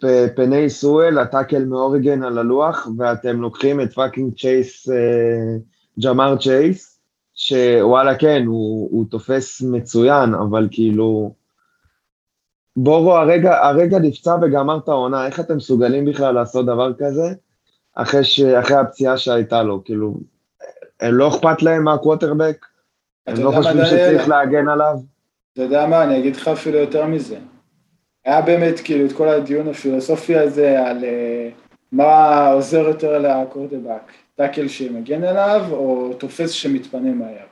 ופני סואל, ה tackle מאוריגן על הלוח, ואתם לוקחים את fucking צ'ייס, אה, ג'מאר צ'ייס, שוואלה כן, הוא, הוא תופס מצוין, אבל כאילו... בורו הרגע, הרגע נפצע וגמר את העונה, איך אתם מסוגלים בכלל לעשות דבר כזה? אחרי, ש, אחרי הפציעה שהייתה לו, כאילו, הם לא אכפת להם מהקווטרבק? הם לא חושבים? שצריך להגן עליו? אתה יודע מה, אני אגיד לך אפילו יותר מזה. היה באמת כאילו את כל הדיון הפילוסופי הזה על אה, מה עוזר יותר לקורטבק, טאקל שמגן עליו או תופס שמתפנה מהר.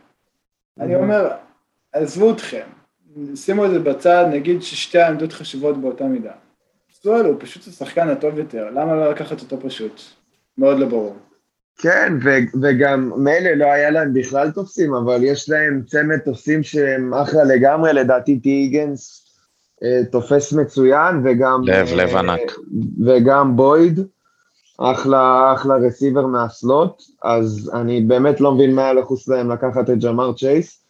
אני אומר, עזבו אתכם, שימו את זה בצד, נגיד ששתי העמדות חשובות באותה מידה. סואל הוא פשוט השחקן הטוב יותר, למה לא לקחת אותו פשוט? מאוד לא ברור. כן, ו- וגם מילא לא היה להם בכלל תופסים, אבל יש להם צמד תופסים שהם אחלה לגמרי, לדעתי טי היגנס אה, תופס מצוין, וגם... לב, אה, לב ענק. וגם בויד, אחלה, אחלה רסיבר מהסלוט, אז אני באמת לא מבין מה היה לחוץ להם לקחת את ג'מאר צ'ייס.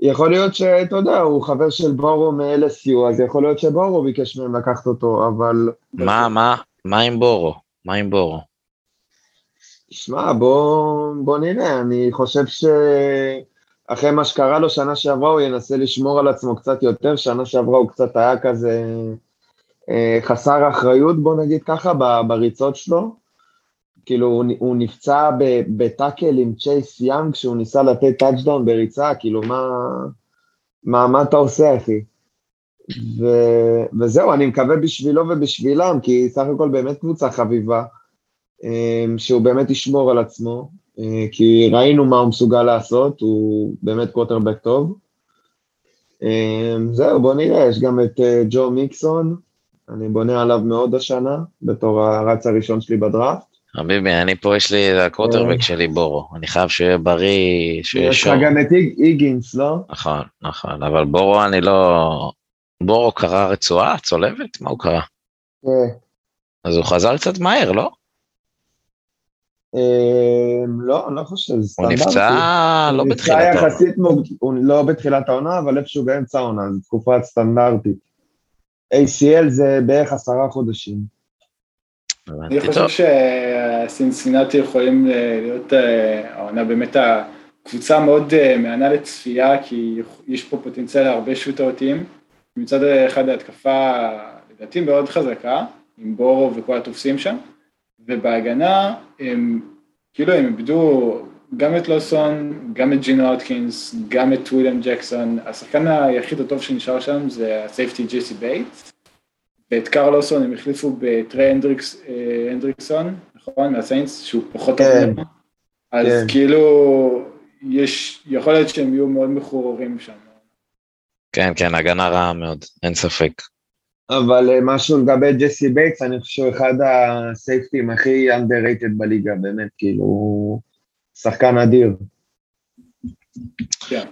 יכול להיות שאתה יודע, הוא חבר של בורו מ-LSU, אז יכול להיות שבורו ביקש מהם לקחת אותו, אבל... מה, מה, מה עם בורו? מה עם בורו? שמע, בוא, בוא נראה, אני חושב שאחרי מה שקרה לו שנה שעברה, הוא ינסה לשמור על עצמו קצת יותר, שנה שעברה הוא קצת היה כזה אה, חסר אחריות, בוא נגיד ככה, בריצות שלו. כאילו, הוא, נפצע ב tackle עם צ'ייס יאנג, כשהוא ניסה לתת touchdown בריצה, כאילו, מה, מה, מה אתה עושה, אחי? ו, וזהו, אני מקווה בשבילו ובשבילם, כי סך הכל באמת קבוצה חביבה. אמ, שהוא באמת ישמור על עצמו, אה, כי ראינו מה הוא מסוגל לעשות, הוא באמת קווטרבק טוב. אמ, זהו, בוא נראה, יש גם את אה, ג'ו מיקסון, אני בונה עליו מאוד השנה, בתור הרץ הראשון שלי בדראפט. חביבי, אני פה, יש לי את הקווטרבק שלי בורו. אני חייב שהוא יהיה בריא, שיהיה יש לך שור. גם את איג- איגינס, לא? נכון, נכון, אבל בורו אני לא... בורו קרא רצועה? צולבת? מה הוא קרא? כן. אז הוא חזר קצת מהר, לא? אמ, לא, אני לא חושב, זה הוא. נפצע לא הוא בתחילת נפצע העונה. יחסית, מוג- הוא לא בתחילת העונה, אבל איפשהו באמצע העונה, זו תקופה סטנדרטית. ACL זה בערך עשרה חודשים. אני חושב. שסינסינטי יכולים אה, להיות אה, העונה באמת הקבוצה מאוד אה, מהנה לצפייה, כי יש פה פוטנציאל להרבה שוטאוטים. מצד אחד ההתקפה לדעתי מאוד חזקה, עם בורו וכל התופסים שם, ובהגנה הם, כאילו הם איבדו גם את לוסון, גם את ג'ינו אטקינס, גם את וויליאם ג'קסון, השחקן היחיד הטוב שנשאר שם זה ה safety ג'סי בייטס, ואת קארל לוסון הם החליפו בטרי הנדריקס, אה, הנדריקסון, נכון? מהסיינס, שהוא פחות כן, ממנו. אז כן. כאילו, יש, יכול להיות שהם יהיו מאוד מחוררים שם. כן, כן, הגנה רעה מאוד, אין ספק. אבל אה, משהו לגבי ג'סי בייטס, אני חושב שהוא אחד הסייפטים הכי underrated בליגה, באמת, כאילו, הוא שחקן אדיר. כן.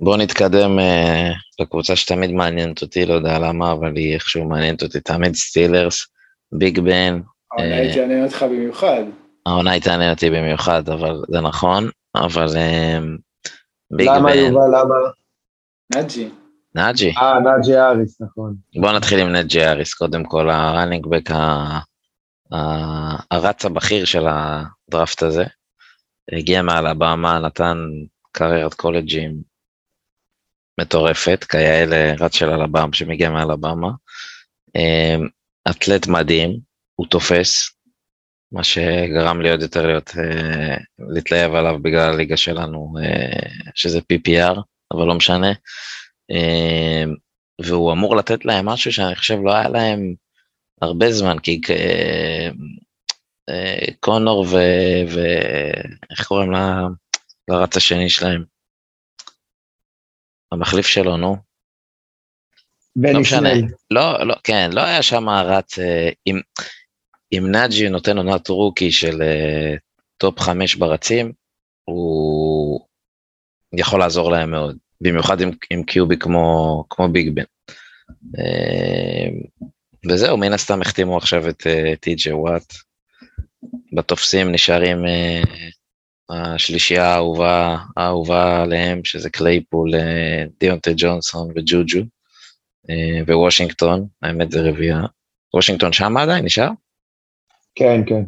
בואו נתקדם אה, לקבוצה שתמיד מעניינת אותי, לא יודע למה, אבל היא איכשהו מעניינת אותי, תמיד סטילרס, ביג בן, העונה אה, היא תעניין אותך במיוחד. העונה היא תעניין אותי במיוחד, אבל זה נכון, אבל אה, ביג למה בן, יובל, למה? נאג'י. נאג'י, אה, נאג'י האריס, נכון. בואו נתחיל עם נאג'י האריס, קודם כל ה running back הרץ הבכיר של הדראפט הזה, הגיע מאלבמה, נתן קריירת קולג'ים מטורפת, כיאה לרץ של אלבמה שמגיע מאלבמה, אה, אתלט מדהים, הוא תופס, מה שגרם לי עוד יותר להיות, אה, להתלהב עליו בגלל הליגה שלנו, אה, שזה PPR, אבל לא משנה. אה, והוא אמור לתת להם משהו שאני חושב לא היה להם הרבה זמן, כי אה, קונור ו... ו... איך קוראים? לרץ השני שלהם? המחליף שלו, נו. בני לא. סנל. לא, לא, כן, לא היה שם רץ, אה, אם, אם נאג'י נותן עונת rookie של אה, top חמש ברצים, הוא יכול לעזור להם מאוד, במיוחד עם, עם QB כמו, כמו ביג בן. אה, וזהו, מן הסתם החתימו עכשיו את טי.ג'י וואט. בתופסים נשארים השלישייה האהובה, האהובה עליהם, שזה קלייפול, אה, דיונטה ג'ונסון וג'וג'ו. אה, ווושינגטון, האמת זה רביעייה. וושינגטון שם עדיין נשאר? כן, כן.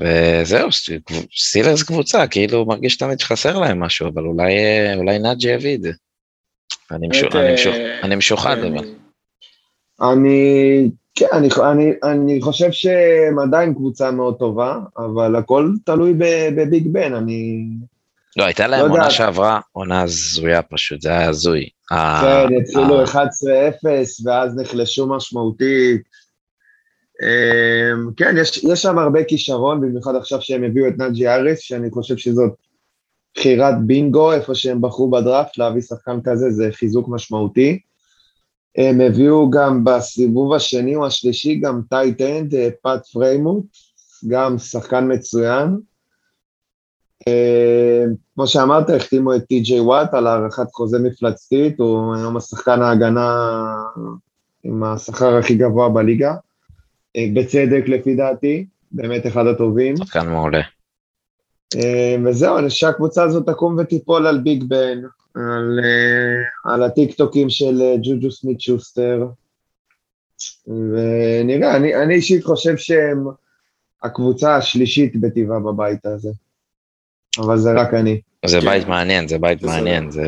וזהו, ס- סטילרס קבוצה, כאילו מרגיש תמיד שחסר להם משהו, אבל אולי, אה, אולי נאג'י יביא את זה. אני משו- באמת, אני משו- אני משוחד כן, אבל. אני, כן, אני, אני, אני חושב שהם עדיין קבוצה מאוד טובה, אבל הכל תלוי בביג בן, אני... לא, הייתה לא להם עונה יודע. שעברה, עונה הזויה פשוט, זה היה הזוי. כן, התחילו ה- 11-0, ואז נחלשו משמעותית. אמ, כן, יש, יש שם הרבה כישרון, במיוחד עכשיו שהם הביאו את נאג'י אריס, שאני חושב שזאת בחירת בינגו, איפה שהם בחרו בדראפט, להביא שחקן כזה זה חיזוק משמעותי. הם הביאו גם בסיבוב השני או השלישי גם tight end, פאט פריירמות', גם שחקן מצוין. אה, כמו שאמרת, החתימו את טי.ג'יי וואט על הארכת חוזה מפלצתית, הוא היום השחקן ההגנה עם השכר הכי גבוה בליגה. אה, בצדק לפי דעתי, באמת אחד הטובים. שחקן מעולה. אה, וזהו, אני חושב שהקבוצה הזאת תקום ותיפול על ביג בן, על, אה, על הטיקטוקים של אה, ג'וג'ו סמית שוסטר, ונראה, אני, אני אישית חושב שהם הקבוצה השלישית בטבעה בבית הזה, אבל זה רק אני. זה כן. בית מעניין, זה בית זה- מעניין, זה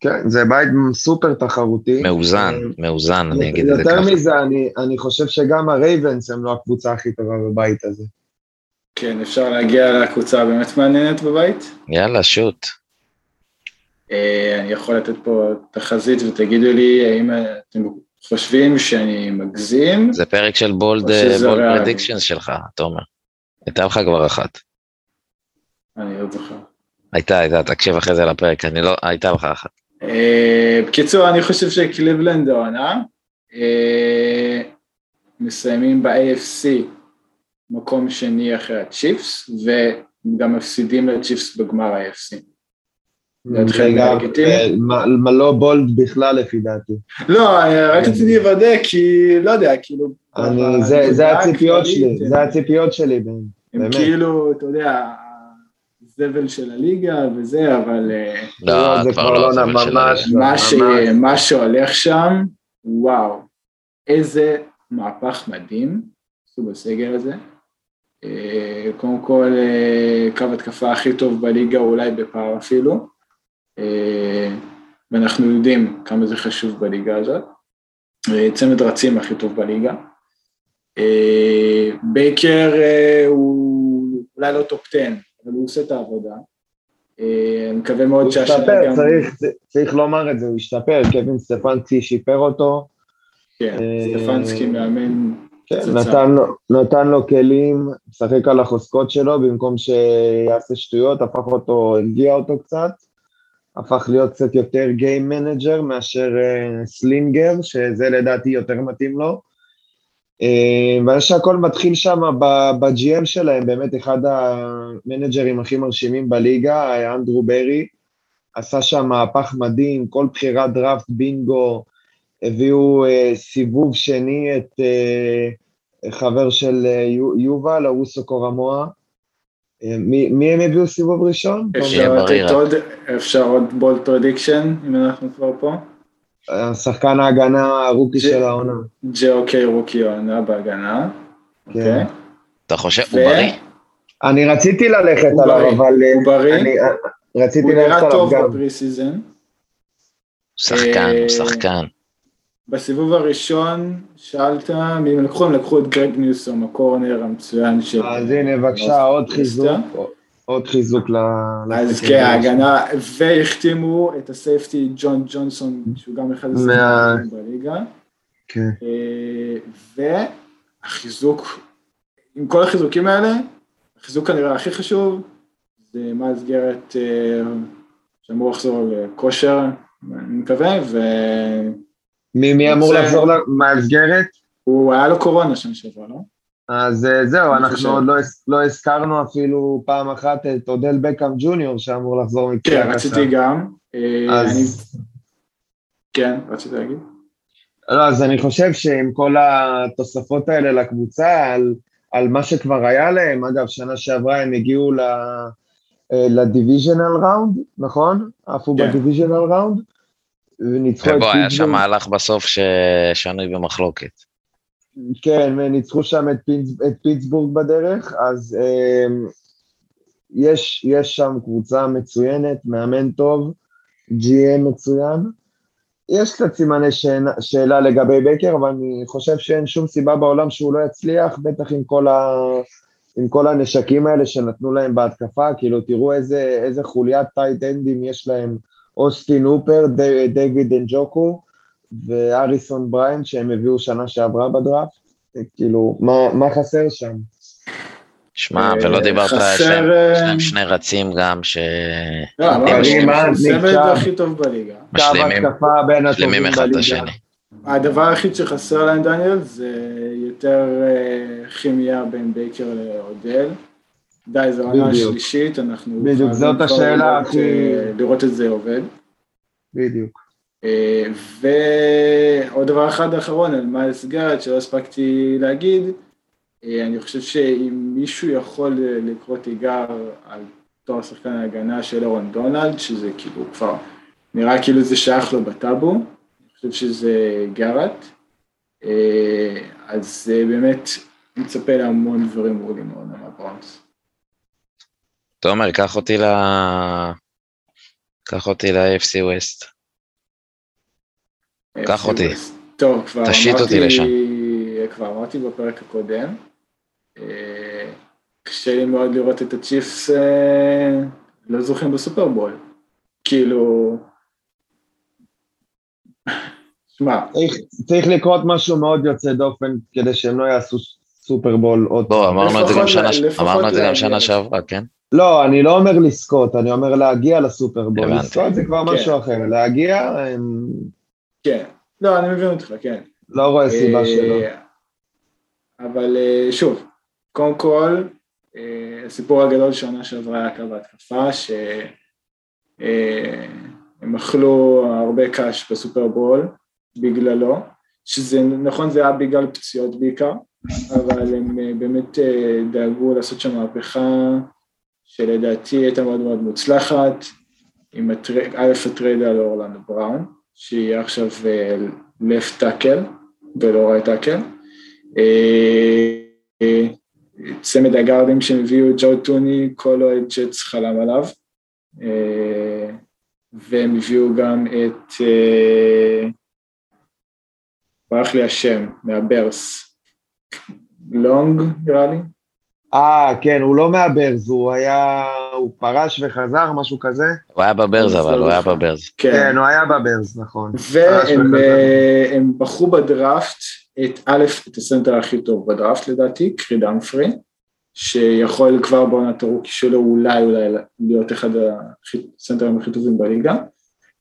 כן, זה בית סופר תחרותי. מאוזן, מאוזן, אני אגיד את זה יותר ככה. מזה, אני, אני חושב שגם הרייבנס הם לא הקבוצה הכי טובה בבית הזה. כן, אפשר להגיע לקבוצה הבאמת מעניינת בבית. יאללה, שוט. אה, אני יכול לתת פה תחזית ותגידו לי האם אתם חושבים שאני מגזים. זה פרק של בולד ריאלי. פרדיקשנס שלך, תומר. הייתה לך כבר אחת. אני לא זוכר. הייתה, הייתה, תקשיב אחרי זה לפרק, אני לא, הייתה לך אחת. אה, בקיצור, אני חושב שקליבלנד העונה, אה, מסיימים ב-AFC מקום שני אחרי הצ'יפס, וגם מפסידים לצ'יפס בגמר לגיטימי? אה, מה- מה לא בולד בכלל לפי דעתי. לא, אני רק רציתי לוודא, כי לא יודע, כאילו... אני, זה, הציפיות שלי, זה הציפיות שלי, בן. הם באמת. כאילו, אתה יודע, הזבל של הליגה וזה, אבל אה, לא, זה כבר לא, זה ממש, של הליגה. מה, ש... ממש. מה שהולך שם, וואו, איזה מהפך מדהים עשו בסגל הזה. אה, קודם כל, אה, קו התקפה הכי טוב בליגה, אולי בפער אפילו, אה, ואנחנו יודעים כמה זה חשוב בליגה הזאת. צמד רצים הכי טוב בליגה. בייקר הוא אולי לא top 10, אבל הוא עושה את העבודה. אני מקווה מאוד שהשנה גם... הוא השתפר, צריך, צריך לומר את זה, הוא השתפר, קווין סטפנסקי שיפר אותו. כן, סטפנסקי מאמן כן, נתן, לו, נתן לו כלים, משחק על החוזקות שלו, במקום שיעשה שטויות, הפך אותו, הרגיע אותו קצת, הפך להיות קצת יותר game manager מאשר uh, gunslinger, שזה לדעתי יותר מתאים לו. Uh, ואני חושב שהכל מתחיל שם ב-GM שלהם, באמת אחד ה managerים הכי מרשימים בליגה, אנדרו ברי, עשה שם מהפך מדהים, כל בחירת דראפט, בינגו, הביאו uh, סיבוב שני את uh, חבר של uh, יובל, אווסו קורמואה. מי, הם הביאו סיבוב ראשון? אפשר עוד bold prediction, אם אנחנו כבר פה. שחקן ההגנה ה rookie של העונה. ג'ה אוקיי, rookie העונה בהגנה. כן. אוקיי. אתה חושב, הוא בריא? אני רציתי ללכת עליו, אבל... הוא בריא? רציתי ללכת עליו גם. הוא נראה טוב ב preseason. שחקן, הוא שחקן. בסיבוב הראשון שאלת מי הם לקחו, הם לקחו את גרג ניוסום, ה corner המצוין של... אז הנה בבקשה עוד חיזוק, עוד חיזוק ל... אז כן, ההגנה, והחתימו את הסייפטי ג'ון ג'ונסון, שהוא גם אחד הסייפטים בליגה. כן. אה, והחיזוק, עם כל החיזוקים האלה, החיזוק כנראה הכי חשוב, זה מיילס גרט אה, שאמור לחזור לכושר, אני מקווה, ו... מי, מי אמור לחזור מהמסגרת? הוא היה לו קורונה שם שעברה, לא? אז אה, זהו, אנחנו עוד לא, לא הזכרנו אפילו פעם אחת את אודל בקאם ג'וניור שאמור לחזור מפציעה כן, רציתי גם. אה, אז... אני... כן, רציתי להגיד. לא, אז אני חושב שעם כל התוספות האלה לקבוצה, על, על מה שכבר היה להם, אגב, שנה שעברה הם הגיעו לדיוויז'נל ראונד, אה, נכון? עפו כן. בדיוויז'נל ראונד. וניצחו את פיטסבורג. היה שם מהלך בסוף ששנוי במחלוקת. כן, וניצחו שם את, פיטס, את פיטסבורג בדרך, אז אה, יש, יש שם קבוצה מצוינת, מאמן טוב, GM מצוין. יש קצת סימני שאלה, שאלה לגבי בייקר, אבל אני חושב שאין שום סיבה בעולם שהוא לא יצליח, בטח עם כל, ה, עם כל הנשקים האלה שנתנו להם בהתקפה, כאילו תראו איזה, איזה חוליית tight endים יש להם אוסטין הופר, דיוויד אנג'וקו ואריסון בריין שהם הביאו שנה שעברה בדראפט, כאילו, מה, מה חסר שם? שמע, אה, ולא דיברת, יש להם אה, שני רצים גם, ש... לא, אמרתי, הסמד הכי טוב בליגה. משלימים אחד את השני. הדבר היחיד שחסר להם, דניאל, זה יותר אה, כימיה בין בייקר לאודל. די, זו עונה השלישית, אנחנו... בדיוק, זאת השאלה הכי... לראות את זה עובד. בדיוק. אה, ועוד דבר אחד אחרון על מיילס גארד שלא הספקתי להגיד, אה, אני חושב שאם מישהו יכול לקרוא תיגר על תואר שחקן ההגנה של אירון דונלד, שזה כאילו כבר נראה כאילו זה שייך לו בטאבו, אני חושב שזה גארט, אה, אז באמת מצפה להמון דברים מעולים מאוד מהברונס. תומר, קח אותי ל... קח אותי ל-AFC West. קח אותי. טוב, כבר תשית אותי לשם. כבר אמרתי בפרק הקודם. אה, קשה לי מאוד לראות את הצ'יפס אה, לא זוכים בסופרבול. כאילו... שמע. צריך לקרות משהו מאוד יוצא דופן כדי שהם לא יעשו סופרבול עוד פעם. לא, אמרנו את זה גם שנה שעברה, כן? לא, אני לא אומר לזכות, אני אומר להגיע לסופרבול. לזכות זה כבר כן. משהו אחר, להגיע... הם... כן, לא, אני מבין אותך, כן. לא רואה סיבה אה, שלא. אבל אה, שוב, קודם כל, אה, הסיפור הגדול שנה שעברה היה קו ההתקפה, שהם אכלו הרבה קאש בסופרבול בגללו, שזה נכון זה היה בגלל פציעות בעיקר, אבל הם באמת דאגו לעשות שם מהפכה שלדעתי הייתה מאוד מאוד מוצלחת, עם א' ה trade על אורלנדו בראון, שהיא עכשיו left tackle ולא right tackle. צמד ה guardים שהם הביאו ג'ו תוני, כל אוהד ג'טס חלם עליו. אה, והם הביאו גם את ברח לי השם, מהברס. לונג, נראה לי. אה, כן, הוא לא מהברז, הוא היה, הוא פרש וחזר, משהו כזה. הוא היה בברז, אבל הוא היה בברז. כן, הוא היה בברז, נכון. והם אה, בחרו בדראפט את א', את הסנטר הכי טוב בדראפט לדעתי, קריד אמפרי, שיכול כבר בעונת ה rookie שלו אולי אולי להיות אחד ה centerים הכי טובים בליגה,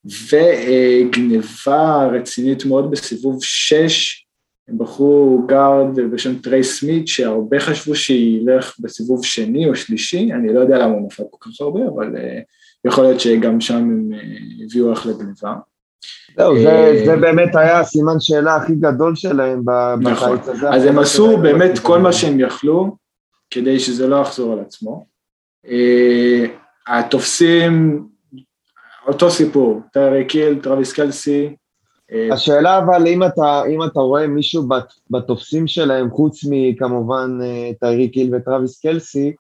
וגניבה רצינית מאוד בסיבוב 6, בחרו guard בשם טריי סמית, שהרבה חשבו שילך בסיבוב שני או שלישי, אני לא יודע למה הוא נפל כל כך הרבה, אבל uh, יכול להיות שגם שם הם uh, הביאו אחלה גניבה. זהו, זה, אה, זה באמת היה הסימן שאלה הכי גדול שלהם נכון. בקיץ הזה. אז הם עשו באמת כל מה שהם יכלו, כדי שזה לא יחזור על עצמו. התופסים, אותו סיפור, טייריק היל, טרוויס קלסי, אה, השאלה אבל אם אתה, אם אתה רואה מישהו בתופסים שלהם, חוץ מכמובן אה, טייריק היל וטרוויס קלסי,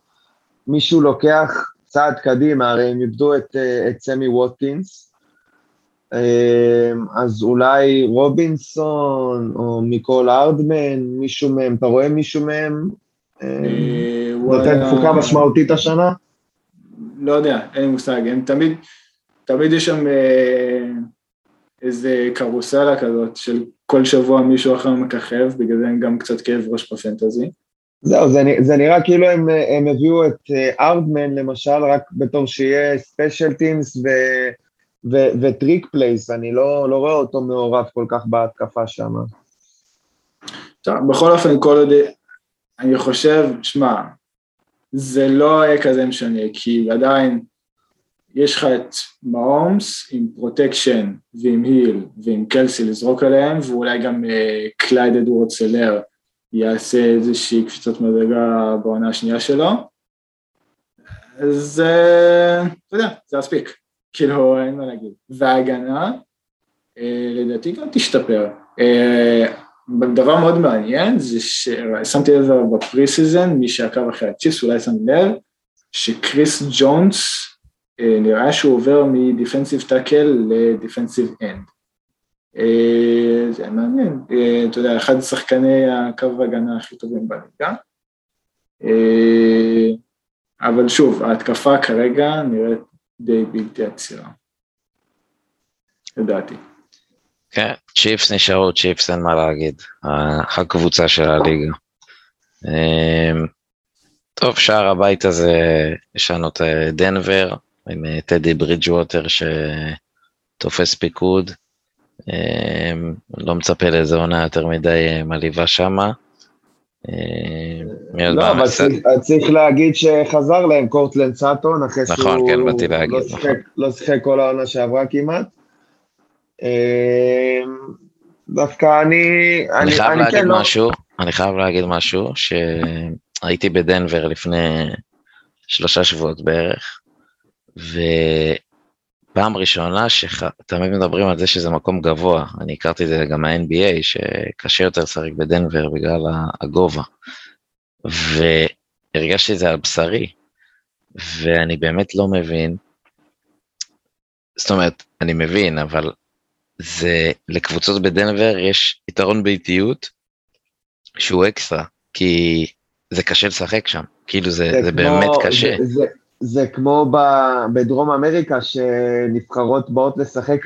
מישהו לוקח צעד קדימה, הרי הם איבדו את, אה, את סמי ווטקינס, אז אולי רובינסון או מיקול הארדמן, מישהו מהם, אתה רואה מישהו מהם נותן תפוקה משמעותית השנה? לא יודע, אין לי מושג, הם תמיד, תמיד יש שם איזה קרוסלה כזאת של כל שבוע מישהו אחר מככב, בגלל זה הם גם קצת כאב ראש ב fantasy. זהו, זה, זה נראה כאילו הם, הם הביאו את הארדמן למשל רק בתור שיהיה special teams ו trick plays, אני לא, לא רואה אותו מעורב כל כך בהתקפה שם. טוב, בכל אופן, כל עוד... אני חושב, שמע, זה לא יהיה כזה משנה, כי עדיין יש לך את מהומס עם protection ועם היל ועם קלסי לזרוק עליהם, ואולי גם קלייד אדוארדס הלר יעשה איזושהי קפיצת מדרגה בעונה השנייה שלו. אז uh, אתה יודע, זה מספיק, כאילו אין מה להגיד. וההגנה, uh, לדעתי גם תשתפר. Uh, דבר מאוד מעניין זה ששמתי לב ב preseason, מי שעקב אחרי הצ'יפס אולי שם לב, שקריס ג'ונס אה, נראה שהוא עובר מ defensive tackle ל defensive end. זה מעניין, אה, אתה יודע, אחד השחקני הקו ההגנה הכי טובים בליגה. אה, אבל שוב, ההתקפה כרגע נראית די בלתי עצירה, לדעתי. כן, צ'יפס נשארו צ'יפס, אין מה להגיד, הקבוצה של הליגה. טוב, שער הבית הזה, יש לנו את דנבר, עם אה, טדי ברידג'ווטר שתופס פיקוד. אה, לא מצפה לאיזה עונה יותר מדי אה, מלאיבה שמה. לא, אבל צריך להגיד שחזר להם קורטלנד סאטון, אחרי שהוא נכון, כן, באתי להגיד, לא, נכון. לא שיחק כל העונה שעברה כמעט. דווקא אני... אני חייב להגיד כן, לא- משהו, אני חייב להגיד משהו, שהייתי בדנבר לפני שלושה שבועות בערך, ופעם ראשונה שתמיד מדברים על זה שזה מקום גבוה, אני הכרתי את זה גם מה-NBA, שקשה יותר לשחק בדנבר בגלל הגובה. והרגשתי את זה על בשרי, ואני באמת לא מבין, זאת אומרת, אני מבין, אבל זה, לקבוצות בדנבר יש יתרון באיטיות שהוא אקסטרה, כי זה קשה לשחק שם, כאילו זה, זה, זה כמו, באמת קשה. זה, זה, זה כמו ב, בדרום אמריקה, שנבחרות באות לשחק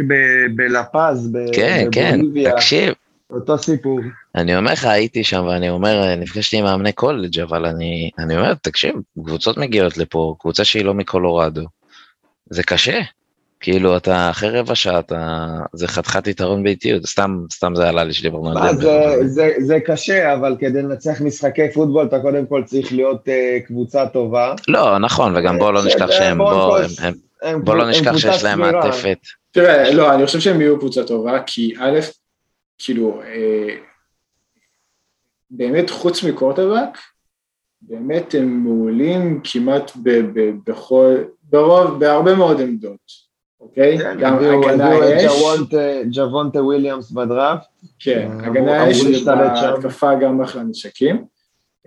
בלפז, כן, כן, תקשיב. אותו סיפור. אני אומר לך, הייתי שם ואני אומר, נפגשתי עם מאמני קולג', אבל אני, אני אומר, תקשיב, קבוצות מגיעות לפה, קבוצה שהיא לא מקולורדו. זה קשה. כאילו, אתה אחרי רבע שעה, אתה... זה חתיכת יתרון באיטיות, סתם, סתם זה עלה לי שדיברנו על זה. זה, זה, זה קשה, אבל כדי לנצח משחקי פוטבול, אתה קודם כל צריך להיות uh, קבוצה טובה. לא, נכון, וגם בואו לא נשכח שהם, בואו בוא לא נשכח שיש להם מעטפת. תראה, לא, אני חושב שהם יהיו קבוצה טובה, כי א', כאילו, אה, באמת חוץ מקוורטרבק, באמת הם מעולים כמעט בכל, ברוב, בהרבה מאוד עמדות. אוקיי? כן, גם הגנה יש. ג'וואנטה וויליאמס בדראפט. כן, אה, הגנה יש, בהתקפה גם אחלה נשקים.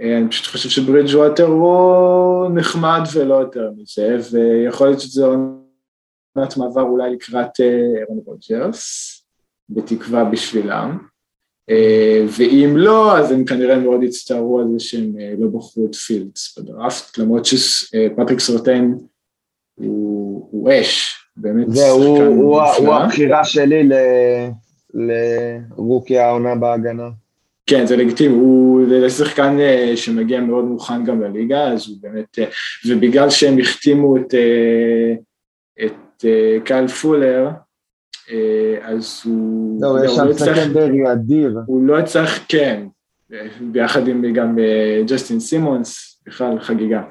אה, אני פשוט חושב שברידג' ווטר הוא נחמד ולא יותר מזה, ויכול להיות שזה עונת מעבר אולי לקראת ארון אה, רוג'רס, בתקווה בשבילם. ואם לא, אז הם כנראה מאוד יצטערו על זה שהם לא בחרו את פילדס בדראפט, למרות שפטריק סרטיין הוא, הוא אש, באמת זה, הוא, הוא, הוא הבחירה שלי ל, לרוקי העונה בהגנה. כן, זה לגיטימי, הוא שחקן אה, שמגיע מאוד מוכן גם לליגה, אז הוא באמת, אה, ובגלל שהם החתימו את, אה, את קייל פולר, אז הוא... לא, יש שם סקנדרי אדיר. הוא לא צריך, כן, ביחד עם גם ג'סטין סימונס, בכלל חגיגה.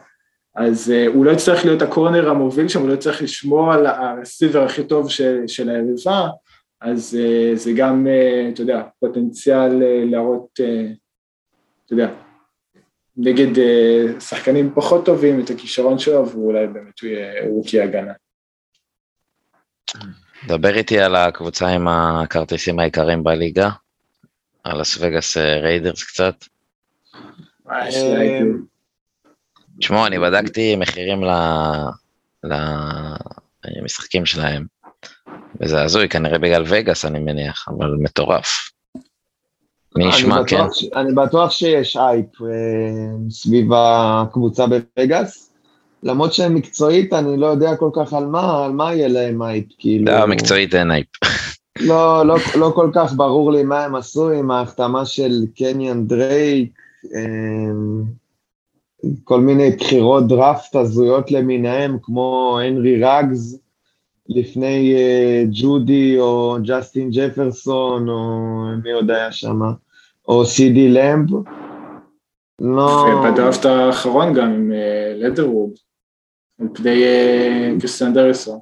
אז הוא לא יצטרך להיות הקורנר המוביל שם, הוא לא יצטרך לשמור על הרסיבר הכי טוב של, של היריבה, אז uh, זה גם, uh, אתה יודע, פוטנציאל uh, להראות, uh, אתה יודע, נגד uh, שחקנים פחות טובים את הכישרון שלו, ואולי באמת הוא יהיה רוקי הגנה. דבר איתי על הקבוצה עם הכרטיסים העיקריים בליגה, על הלאס וגאס ריידרס קצת. תשמעו, אני בדקתי מחירים למשחקים שלהם. וזה הזוי, כנראה בגלל וגאס אני מניח, אבל מטורף. מי ישמע, כן. אני בטוח שיש הייפ אה, סביב הקבוצה בווגאס, למרות שמקצועית אני לא יודע כל כך על מה, על מה יהיה להם הייפ, כאילו... לא, מקצועית אין הייפ. לא, לא, לא כל כך ברור לי מה הם עשו עם ההחתמה של קניאן דרייק, אה, כל מיני בחירות דראפט הזויות למיניהם, כמו הנרי רגז, לפני uh, ג'ודי או ג'סטין ג'פרסון או מי עוד היה שם, או סידי למב. לא... ובדראפט האחרון גם עם uh, לדרווד, על פני uh, קריסטיאן דריסון.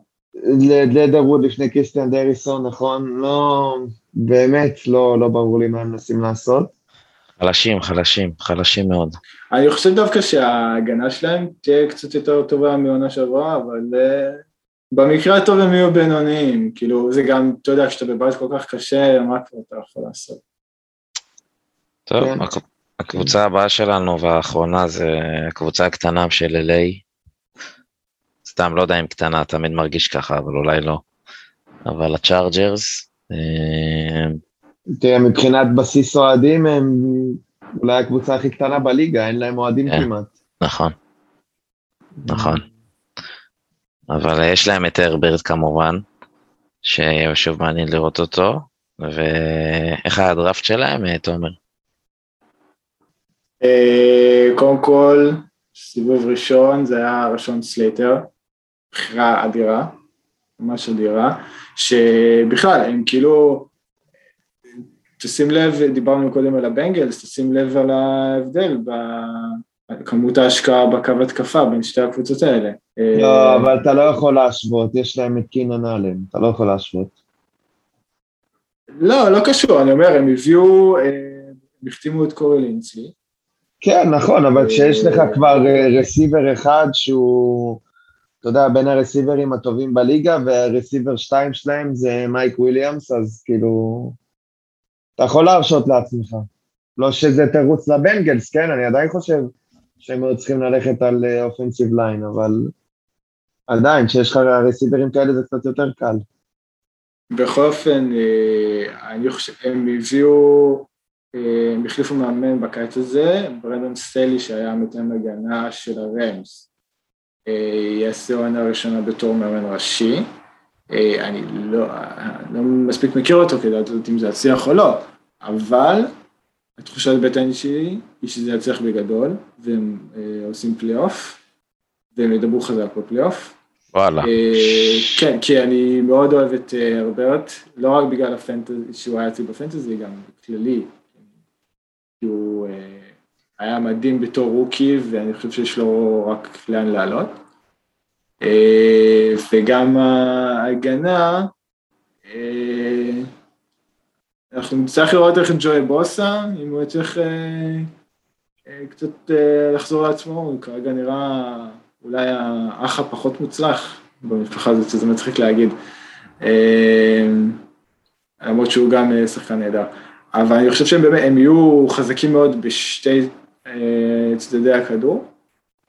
לדרווד לפני קריסטיאן דריסון, נכון? לא, באמת לא, לא ברור לי מה הם מנסים לעשות. חלשים, חלשים, חלשים מאוד. אני חושב דווקא שההגנה שלהם תהיה קצת יותר טובה מעונה שעברה, אבל במקרה הטוב הם יהיו בינוניים, כאילו זה גם, אתה יודע, כשאתה בבית כל כך קשה, מה כבר אתה יכול לעשות? טוב, כן. הקבוצה הבאה שלנו והאחרונה זה הקבוצה הקטנה של LA. סתם, לא יודע אם קטנה, תמיד מרגיש ככה, אבל אולי לא. אבל הצ'ארג'רס... אה, תראה, מבחינת בסיס אוהדים הם אולי הקבוצה הכי קטנה בליגה, אין להם אוהדים כן, כמעט. נכון, נכון. אבל יש להם את הרברט כמובן, ששוב מעניין לראות אותו, ואיך היה הדראפט שלהם, אה, תומר? אה, קודם כל, סיבוב ראשון זה היה ראשון סלייטר, בחירה אדירה, ממש אדירה, שבכלל הם כאילו, תשים לב, דיברנו קודם על הבנגלס, תשים לב על ההבדל כמות ההשקעה בקו התקפה בין שתי הקבוצות האלה. לא, אה, אבל אתה לא יכול להשוות, יש להם את קינן אלן, אתה לא יכול להשוות. לא, לא קשור, אני אומר, הם הביאו, אה, הם החתימו את קורי לינצי. כן, נכון, אבל כשיש לך כבר רסיבר אה, אחד שהוא, אתה יודע, בין הרסיברים הטובים בליגה, והרסיבר שתיים שלהם זה מייק וויליאמס, אז כאילו, אתה יכול להרשות לעצמך. לא שזה תירוץ לבנגלס, כן, אני עדיין חושב שהם היו צריכים ללכת על offensive uh, line, אבל עדיין, כשיש לך רסיברים כאלה זה קצת יותר קל. בכל אופן, אה, אני חושב, הם הביאו, אה, הם החליפו מאמן בקיץ הזה, ברנדון סטלי שהיה מתאם הגנה של הרמס, אה, יעשה עונה ראשונה בתור מאמן ראשי. אני לא, לא מספיק מכיר אותו כדי לדעת אם זה יצליח או לא, אבל התחושת בטן שלי היא שזה יצליח בגדול, והם אה, עושים פלייאוף, והם ידברו חזק בפלייאוף. וואלה. אה, כן, כי אני מאוד אוהב את אה, הרברט, לא רק בגלל ה fantasy, שהוא היה אצלי ב fantasy, גם כללי. כי הוא אה, היה מדהים בתור rookie, ואני חושב שיש לו רק לאן לעלות. אה, וגם ההגנה, אה, אנחנו נצטרך לראות איך ג'ואי בוסה, אם הוא יצטרך אה, קצת לחזור לעצמו, הוא כרגע נראה אולי האח הפחות מוצלח במשפחה הזאת, שזה מצחיק להגיד. למרות שהוא גם שחקן נהדר. אבל אני חושב שהם באמת, הם יהיו חזקים מאוד בשתי צדדי הכדור,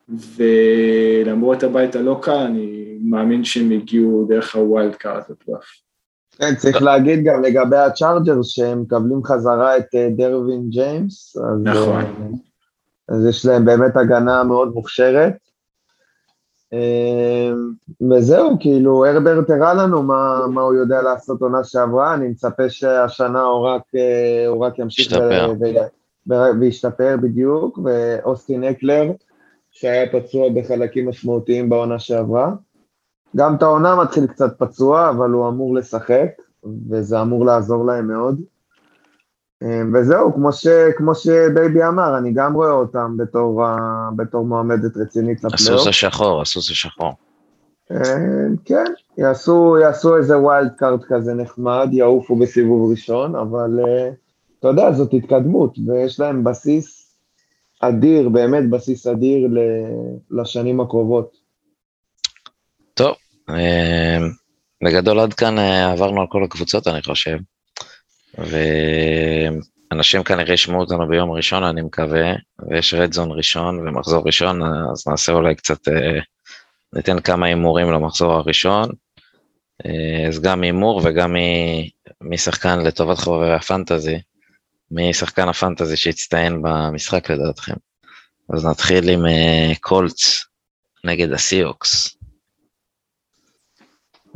ולמרות הבית הלא קל, אני מאמין שהם הגיעו דרך ה wild card לפלייאוף. כן, צריך להגיד גם לגבי הצ'ארג'רס שהם מקבלים חזרה את אה, דרווין ג'יימס. אז, נכון. אה, אז יש להם באמת הגנה מאוד מוכשרת. אה, וזהו, כאילו, הרברט הראה לנו מה, מה הוא יודע לעשות עונה שעברה, אני מצפה שהשנה הוא רק, הוא רק ימשיך וישתפר בדיוק, ואוסטין אקלר, שהיה פצוע בחלקים משמעותיים בעונה שעברה. גם את העונה מתחיל קצת פצוע, אבל הוא אמור לשחק, וזה אמור לעזור להם מאוד. אה, וזהו, כמו, ש, כמו שבייבי אמר, אני גם רואה אותם בתור, בתור מועמדת רצינית לפלייאוף. הסוס השחור, הסוס השחור. אה, כן, יעשו, יעשו איזה wild card כזה נחמד, יעופו בסיבוב ראשון, אבל אה, אתה יודע, זאת התקדמות, ויש להם בסיס אדיר, באמת בסיס אדיר לשנים הקרובות. טוב, אה, בגדול עד כאן אה, עברנו על כל הקבוצות, אני חושב. ואנשים כנראה ישמעו אותנו ביום ראשון, אני מקווה, ויש רדזון ראשון ומחזור ראשון, אז נעשה אולי קצת, אה, ניתן כמה הימורים למחזור הראשון. אה, אז גם הימור וגם מי- מי שחקן לטובת חובבי הפנטזי, מי שחקן הפנטזי שהצטיין במשחק לדעתכם. אז נתחיל עם אה, קולטס נגד הסיהוקס.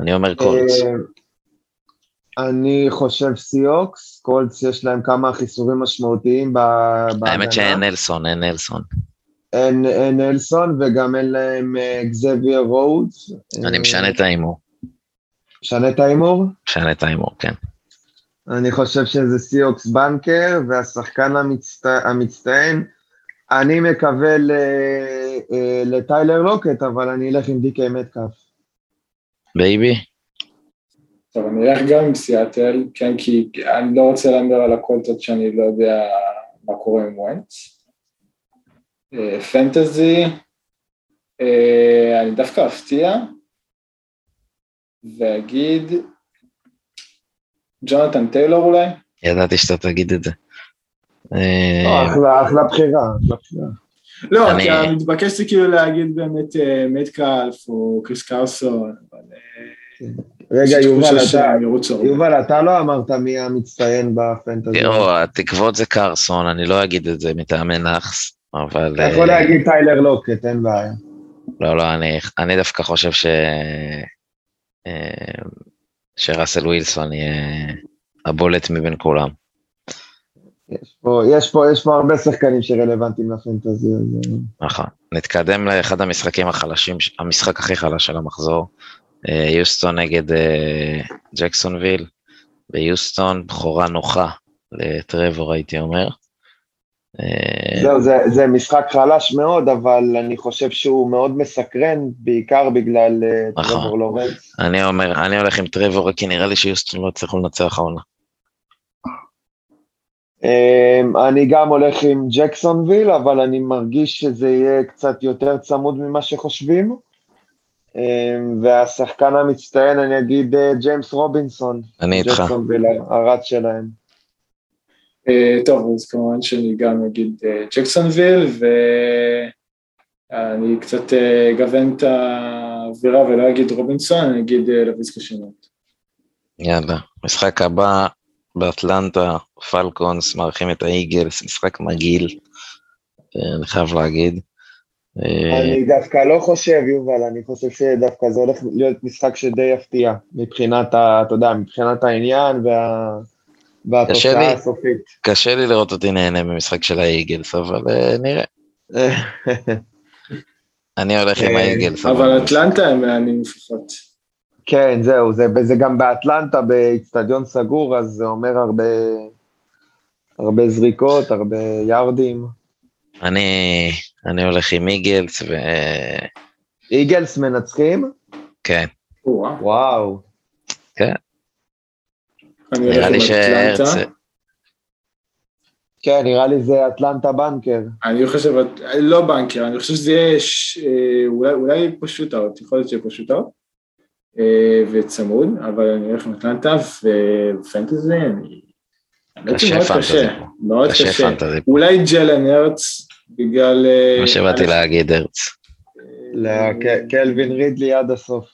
אני אומר קולטס. אה, אני חושב סיהוקס, קולטס יש להם כמה חיסורים משמעותיים בהגנה. האמת שאין נלסון, אין נלסון. אין, אין נלסון וגם אין להם אה, אקזביה רודס. אני משנה את ההימור. משנה את ההימור? משנה את ההימור, כן. אני חושב שזה סיהוקס בנקר, והשחקן המצט... המצטיין, אני מקווה ל... אה, לטיילר לוקט, אבל אני אלך עם די קיי מטקאף. בייבי? טוב, אני אלך גם עם סיאטל, כן, כי אני לא רוצה להמר על הקולטס שאני לא יודע מה קורה עם וונץ. אה, fantasy, אה, אני דווקא אפתיע, ואגיד ג'ונתן טיילור אולי? ידעתי שאתה תגיד את זה. לא, אה, אחלה, אחלה בחירה, אחלה בחירה. לא, אני- כי המתבקש זה כאילו להגיד באמת אה, מטקלף או קריס קרסון, אבל... אה, רגע, לי יובל, אתה. יובל, אתה לא אמרת מי המצטיין בפנטזי. תראו, התקוות זה קרסון, אני לא אגיד את זה מטעמי נאחס, אבל... אתה יכול להגיד טיילר לוקט, אין בעיה. לא, לא, אני, אני דווקא חושב ש... שראסל ווילסון יהיה הבולט מבין כולם. יש פה, יש פה, יש פה הרבה שחקנים שרלוונטיים ל fantasy הזה. נכון. נתקדם לאחד המשחקים החלשים, המשחק הכי חלש של המחזור. אה, יוסטון נגד אה, ג'קסונוויל. ביוסטון, בכורה נוחה לטרבור, הייתי אומר. אה, זהו, זה, זה משחק חלש מאוד, אבל אני חושב שהוא מאוד מסקרן, בעיקר בגלל אה, נכון. טרבור לורנס. אני אומר, אני הולך עם טרבור, כי נראה לי שיוסטון לא יצליחו לנצח העונה. אמ, אני גם הולך עם ג'קסונוויל, אבל אני מרגיש שזה יהיה קצת יותר צמוד ממה שחושבים. אמ, והשחקן המצטיין, אני אגיד אה, ג'יימס רובינסון. אני איתך. ג'קסונוויל, הרץ שלהם. אה, טוב, אז כמובן שאני גם אגיד אה, ג'קסונוויל, ואני קצת אה, אגוון את האווירה ולא אגיד רובינסון, אני אגיד לויסקה שמות. יאללה. משחק הבא באטלנטה, פלקונס מארחים את האיגלס, משחק מגעיל, אני חייב להגיד. אני דווקא לא חושב, יובל, אני חושב שדווקא זה הולך להיות משחק שדי יפתיע, מבחינת, אתה יודע, מבחינת העניין וה, קשה לי. והתוצאה הסופית. קשה לי לראות אותי נהנה ממשחק של האיגלס, אבל אה, נראה. אני הולך עם אה, האיגלס. אבל אטלנטה הם מעניינים לפחות. כן, זהו, זה, זה גם באטלנטה, באיצטדיון סגור, אז זה אומר הרבה, הרבה זריקות, הרבה יארדים. אני, אני הולך עם איגלס, וכן, איגלס מנצחים? או-אה. וואו. הולך נראה לי. אטלנטה. כן, נראה לי זה אטלנטה בנקר. אני חושב, לא בנקר, אני חושב שזה יהיה, אה, אולי, אולי פה שוטאוט, יכול להיות שיהיה פה שוטאוט, אה, וצמוד, אבל אני הולך עם אטלנטה ופנטזי, אני... קשה פנטזי. מאוד קשה. אולי ג'לן הרץ, בגלל... אה, מה שבאתי להגיד, הרץ. אה, לקלווין רידלי עד הסוף.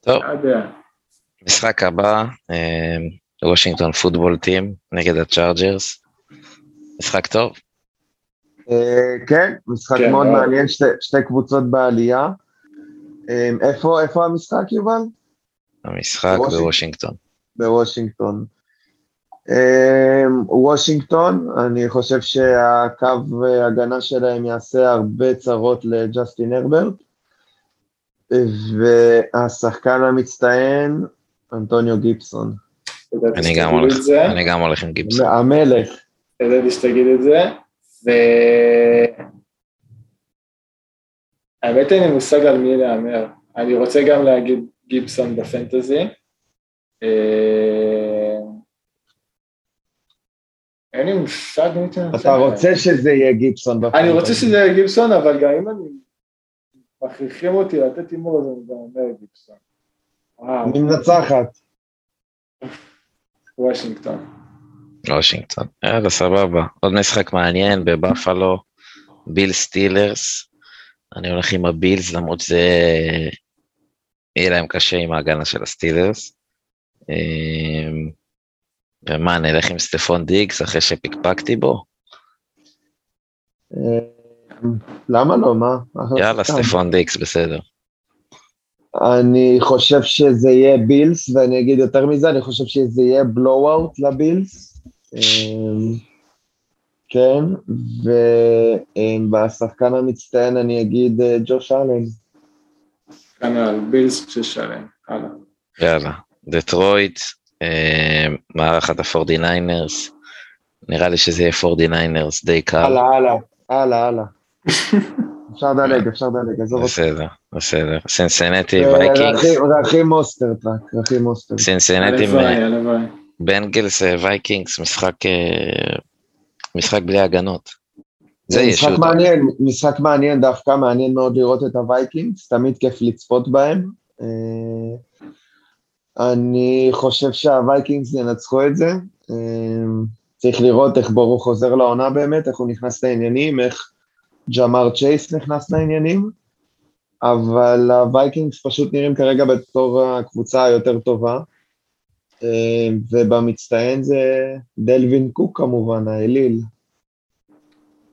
טוב. משחק הבא, אה, וושינגטון Football Team נגד הצ'ארג'רס. משחק טוב. אה, כן, משחק כן, מאוד מאוד. מעניין, שתי- קבוצות בעלייה. אה, איפה המשחק, יובל? המשחק וושינג- בוושינגטון. בוושינגטון. אה, וושינגטון, אני חושב שהקו הגנה שלהם יעשה הרבה צרות לג'סטין הרברט, והשחקן המצטיין, אנטוניו גיבסון. אני גם הולך. אני גם הולך עם גיבסון. המלך. ידעתי שתגיד את זה, ו... האמת אין לי מושג על מי להמר. אני רוצה גם להגיד גיבסון בפנטזי. אה, אין לי מושג מי תנצח. אתה רוצה שזה יהיה גיבסון בפנטזי. אני רוצה שזה יהיה גיבסון, אבל גם אם אני... מכריחים אותי לתת הימור, אז אני גם אומר גיבסון. מי מנצחת? וושינגטון. וושינגטון. יאללה, סבבה. עוד משחק מעניין בבאפלו, בילס סטילרס. אני הולך עם הבילס, למרות שזה יהיה להם קשה עם ההגנה של הסטילרס. אמ, ומה, נלך עם סטפון דיגס אחרי שפקפקתי בו? אה, למה לא, מה? יאללה. סטפון דיגס, בסדר. אני חושב שזה יהיה בילס, ואני אגיד יותר מזה, אני חושב שזה יהיה בלואו-אוט לבילס. אמ, כן, ובשחקן המצטיין אני אגיד אה, ג'וש אלן. כאן על בילס ששלם. הלאה. יאללה. דטרויט, אמ, מארחת ה-49ers. נראה לי שזה יהיה 49ers די קל. הלאה, הלאה, הלאה, הלאה. אפשר לדלג, אפשר לדלג, עזוב אותי. בסדר, בסדר. סינסינטי אה, וייקינגס. רחים- רחים מוסטרט רק, רחים מוסטרט. סינסינטי הלוואי, הלוואי. בנגלס וייקינגס, משחק אה, משחק בלי הגנות. זה זה משחק. מעניין, משחק מעניין דווקא, מעניין מאוד לראות את הווייקינגס, תמיד כיף לצפות בהם. אה, אני חושב שהווייקינגס ינצחו את זה. צריך לראות איך בורו חוזר לעונה באמת, איך הוא נכנס לעניינים, איך ג'מאר צ'ייס נכנס לעניינים, אבל הווייקינגס פשוט נראים כרגע בתור הקבוצה היותר טובה. אה, ובמצטיין זה דלווין קוק כמובן, האליל.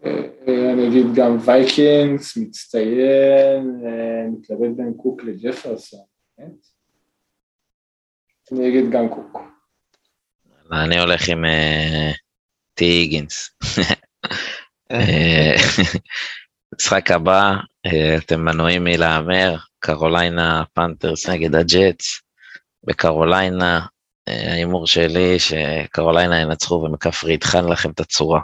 אה, אני אגיד גם וייקינגס, מצטיין, אה, מתלבט בין קוק לג'פרסון. אני אגיד גם קוק. אני הולך עם אה, טי היגינס. משחק הבא, אה, אתם מנועים מלהמר, קרוליינה פנתרס נגד הג'טס. בקרוליינה, אה, ההימור שלי שקרוליינה ינצחו ומקפרי יטחן לכם את הצורה.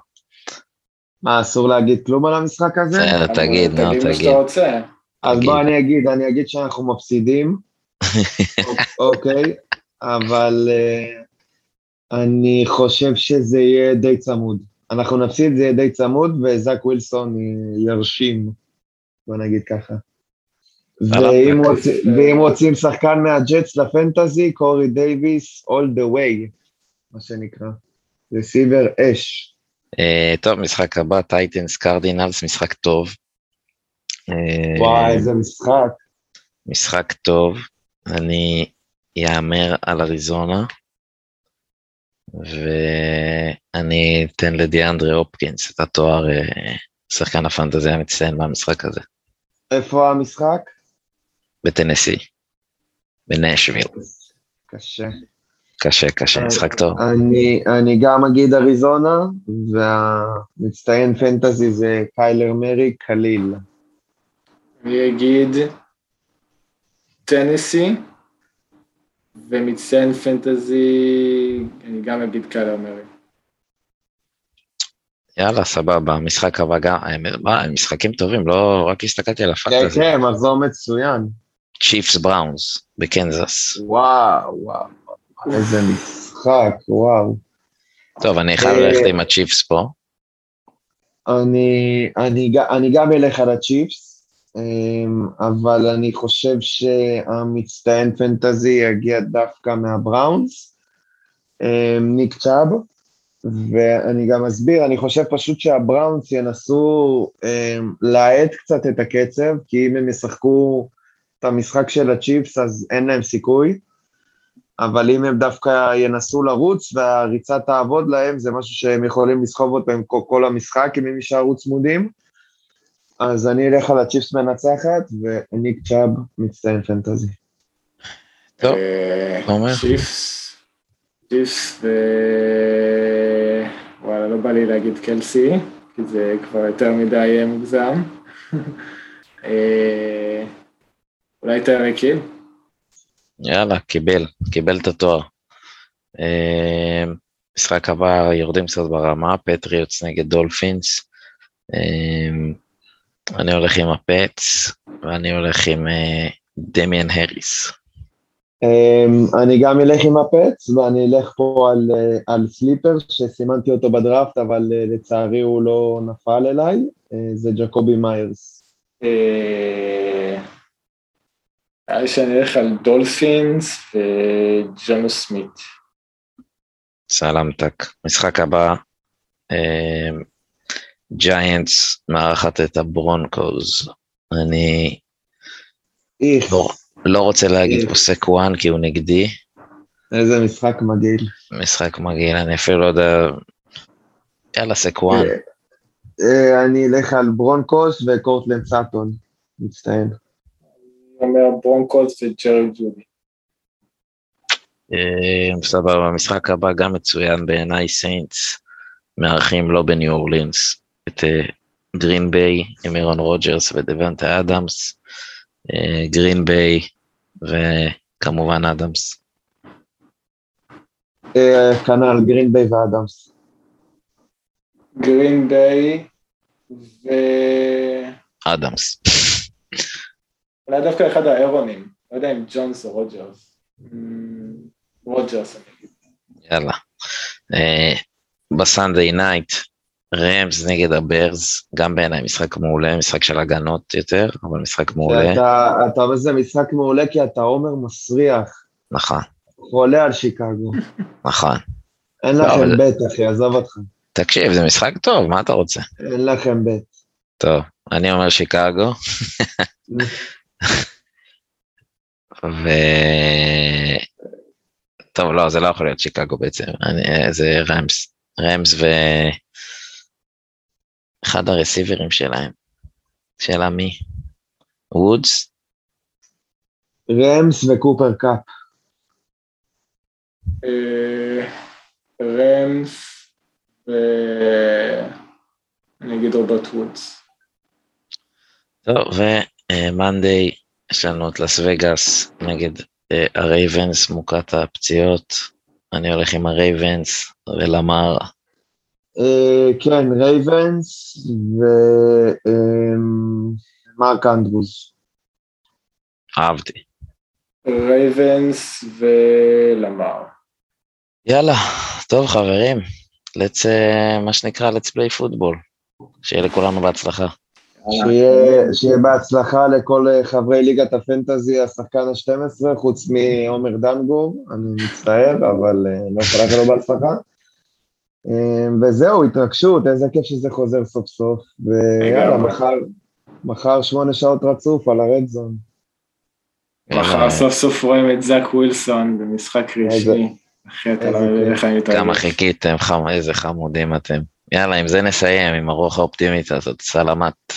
מה, אסור להגיד כלום על המשחק הזה? בסדר, תגיד, נו, תגיד מה תגיד. שאתה רוצה. אז. בוא אני אגיד, אני אגיד שאנחנו מפסידים, אוקיי, אבל אה, אני חושב שזה יהיה די צמוד. אנחנו נפסיד, זה יהיה די צמוד, וזאק ווילסון ירשים, בוא נגיד ככה. ואם רוצים- ואם רוצים שחקן מהג'טס לפנטזי, קורי דייוויס, all the way, מה שנקרא. receiver אש. אה, טוב, משחק הבא, טייטנס קרדינלס, משחק טוב. אה, וואי, איזה משחק. משחק טוב, אני יאמר על אריזונה, ואני אתן לדיאנדרי הופקינס את התואר אה, שחקן הפנטזיה המצטיין מהמשחק הזה, איפה המשחק? בטנסי, בנשוויל. קשה. קשה, קשה, משחק טוב. אני, אני גם אגיד אריזונה, והמצטיין פנטזי זה קיילר מרי קליל. אני אגיד טנסי, ומצטיין פנטזי, אני גם אגיד קלר מרי. יאללה, סבבה, המשחק הבא גם, האמת, מה, הם משחקים טובים, לא רק הסתכלתי על כן, הפנטזי. כן, מחזור מצוין. צ'יפס בראונס בקנזס. וואו, וואו, איזה משחק, וואו. טוב, אני חייב אה, ללכת עם הצ'יפס פה. אני, אני, ג- אני גם אלך על הצ'יפס, אבל אני חושב שהמצטיין פנטזי יגיע דווקא מהבראונס, אמ, ניק צ'אב, ואני גם אסביר, אני חושב פשוט שהבראונס ינסו אמ, להאט קצת את הקצב, כי אם הם ישחקו את המשחק של הצ'יפס אז אין להם סיכוי. אבל אם הם דווקא ינסו לרוץ והריצה תעבוד להם, זה משהו שהם יכולים לסחוב כל, כל המשחק, אם הם יישארו צמודים. אז אני אלך על הצ'יפס מנצחת, וניק צ'אב מצטיין פנטזי. טוב, אה? צ'יפס, צ'יפס ו... וואלה, לא בא לי להגיד קלסי, כי זה כבר יותר מדי אה, מוגזם. אה, אולי טייריק היל? יאללה, קיבל, קיבל את התואר. משחק הבא יורדים קצת ברמה, פטריוטס נגד דולפינס. אני הולך עם הפאטס, ואני הולך עם אה, דמיאן הריס. Um, אני גם אלך עם הפאטס, ואני אלך פה על, uh, על sleeper, שסימנתי אותו בדראפט, אבל uh, לצערי הוא לא נפל אליי, uh, זה ג'קובי מיירס. אה, נראה לי שאני אלך על דולפינס וג'ונו סמית. סלמתק. משחק הבא, ג'יינטס מארחת את הברונקוז. אני איך, לא, לא רוצה להגיד איך. פה סקוואן כי הוא נגדי, איזה משחק מגעיל. משחק מגעיל, אני אפילו לא יודע... יאללה, סקוואן. אה, אה, אני אלך על ברונקוס וקורטלנד סאטון, מצטיין. אני אומר ברונקוס וג'רי ג'ודי. אה, סבבה, המשחק הבא גם מצוין בעיניי, סיינטס מארחים לא בניו אורלינס את גרין ביי עם אירון רוג'רס ודוונטה אדמס, גרין ביי וכמובן אדמס. אה, כנ"ל גרין ביי ואדמס. גרין ביי ו... אדמס. אולי דווקא אחד האירונים, לא יודע אם ג'ונס או רוג'רס. אמ, רוג'רס אני אגיד. יאללה. אה, ב Sunday night, רמס נגד הברס, גם בעיניי משחק מעולה, משחק של הגנות יותר, אבל משחק מעולה, אתה, אתה בזה משחק מעולה כי אתה עומר מסריח, נכון, חולה על שיקגו. נכון. אין לכם אבל- בית, אחי, עזוב אותך. תקשיב, זה משחק טוב, מה אתה רוצה? אין לכם בית. טוב, אני אומר שיקגו, ו... טוב, לא, זה לא יכול להיות שיקגו בעצם, אני, זה רמס, רמס ו... אחד הרסיברים שלהם. שאלה מי? וודס? רמס וקופר קאפ. אה, רמס ו... אני אגיד רוברט וודס. טוב, ו Monday, יש לנו את לס וגאס נגד אה, הרייבנס, מוכת הפציעות. אני הולך עם הרייבנס ולמר. אה, כן, רייבנס ומרק אנדרוז. אהבתי. רייבנס ולמר. יאללה, טוב חברים, let's, אה, מה שנקרא, let's play football. שיהיה לכולנו בהצלחה. שיהיה, שיהיה בהצלחה לכל אה, חברי ליגת הפנטזי, השחקן ה-12, חוץ מעומר דנגור, אני מצטער, אבל לא לאחל לו בהצלחה. אה, וזהו, התרגשות, איזה כיף שזה חוזר סוף סוף, ויאללה. מחר, מחר שמונה שעות רצוף על הרד זון. מחר יאללה, סוף סוף רואים את זאק ווילסון במשחק רשמי. אחי, אתה לא איזה מבין כיף. איך אני מתרגש. כמה חיכיתם. איזה חמודים אתם. יאללה, עם זה נסיים, עם הרוח האופטימית הזאת, סלמת.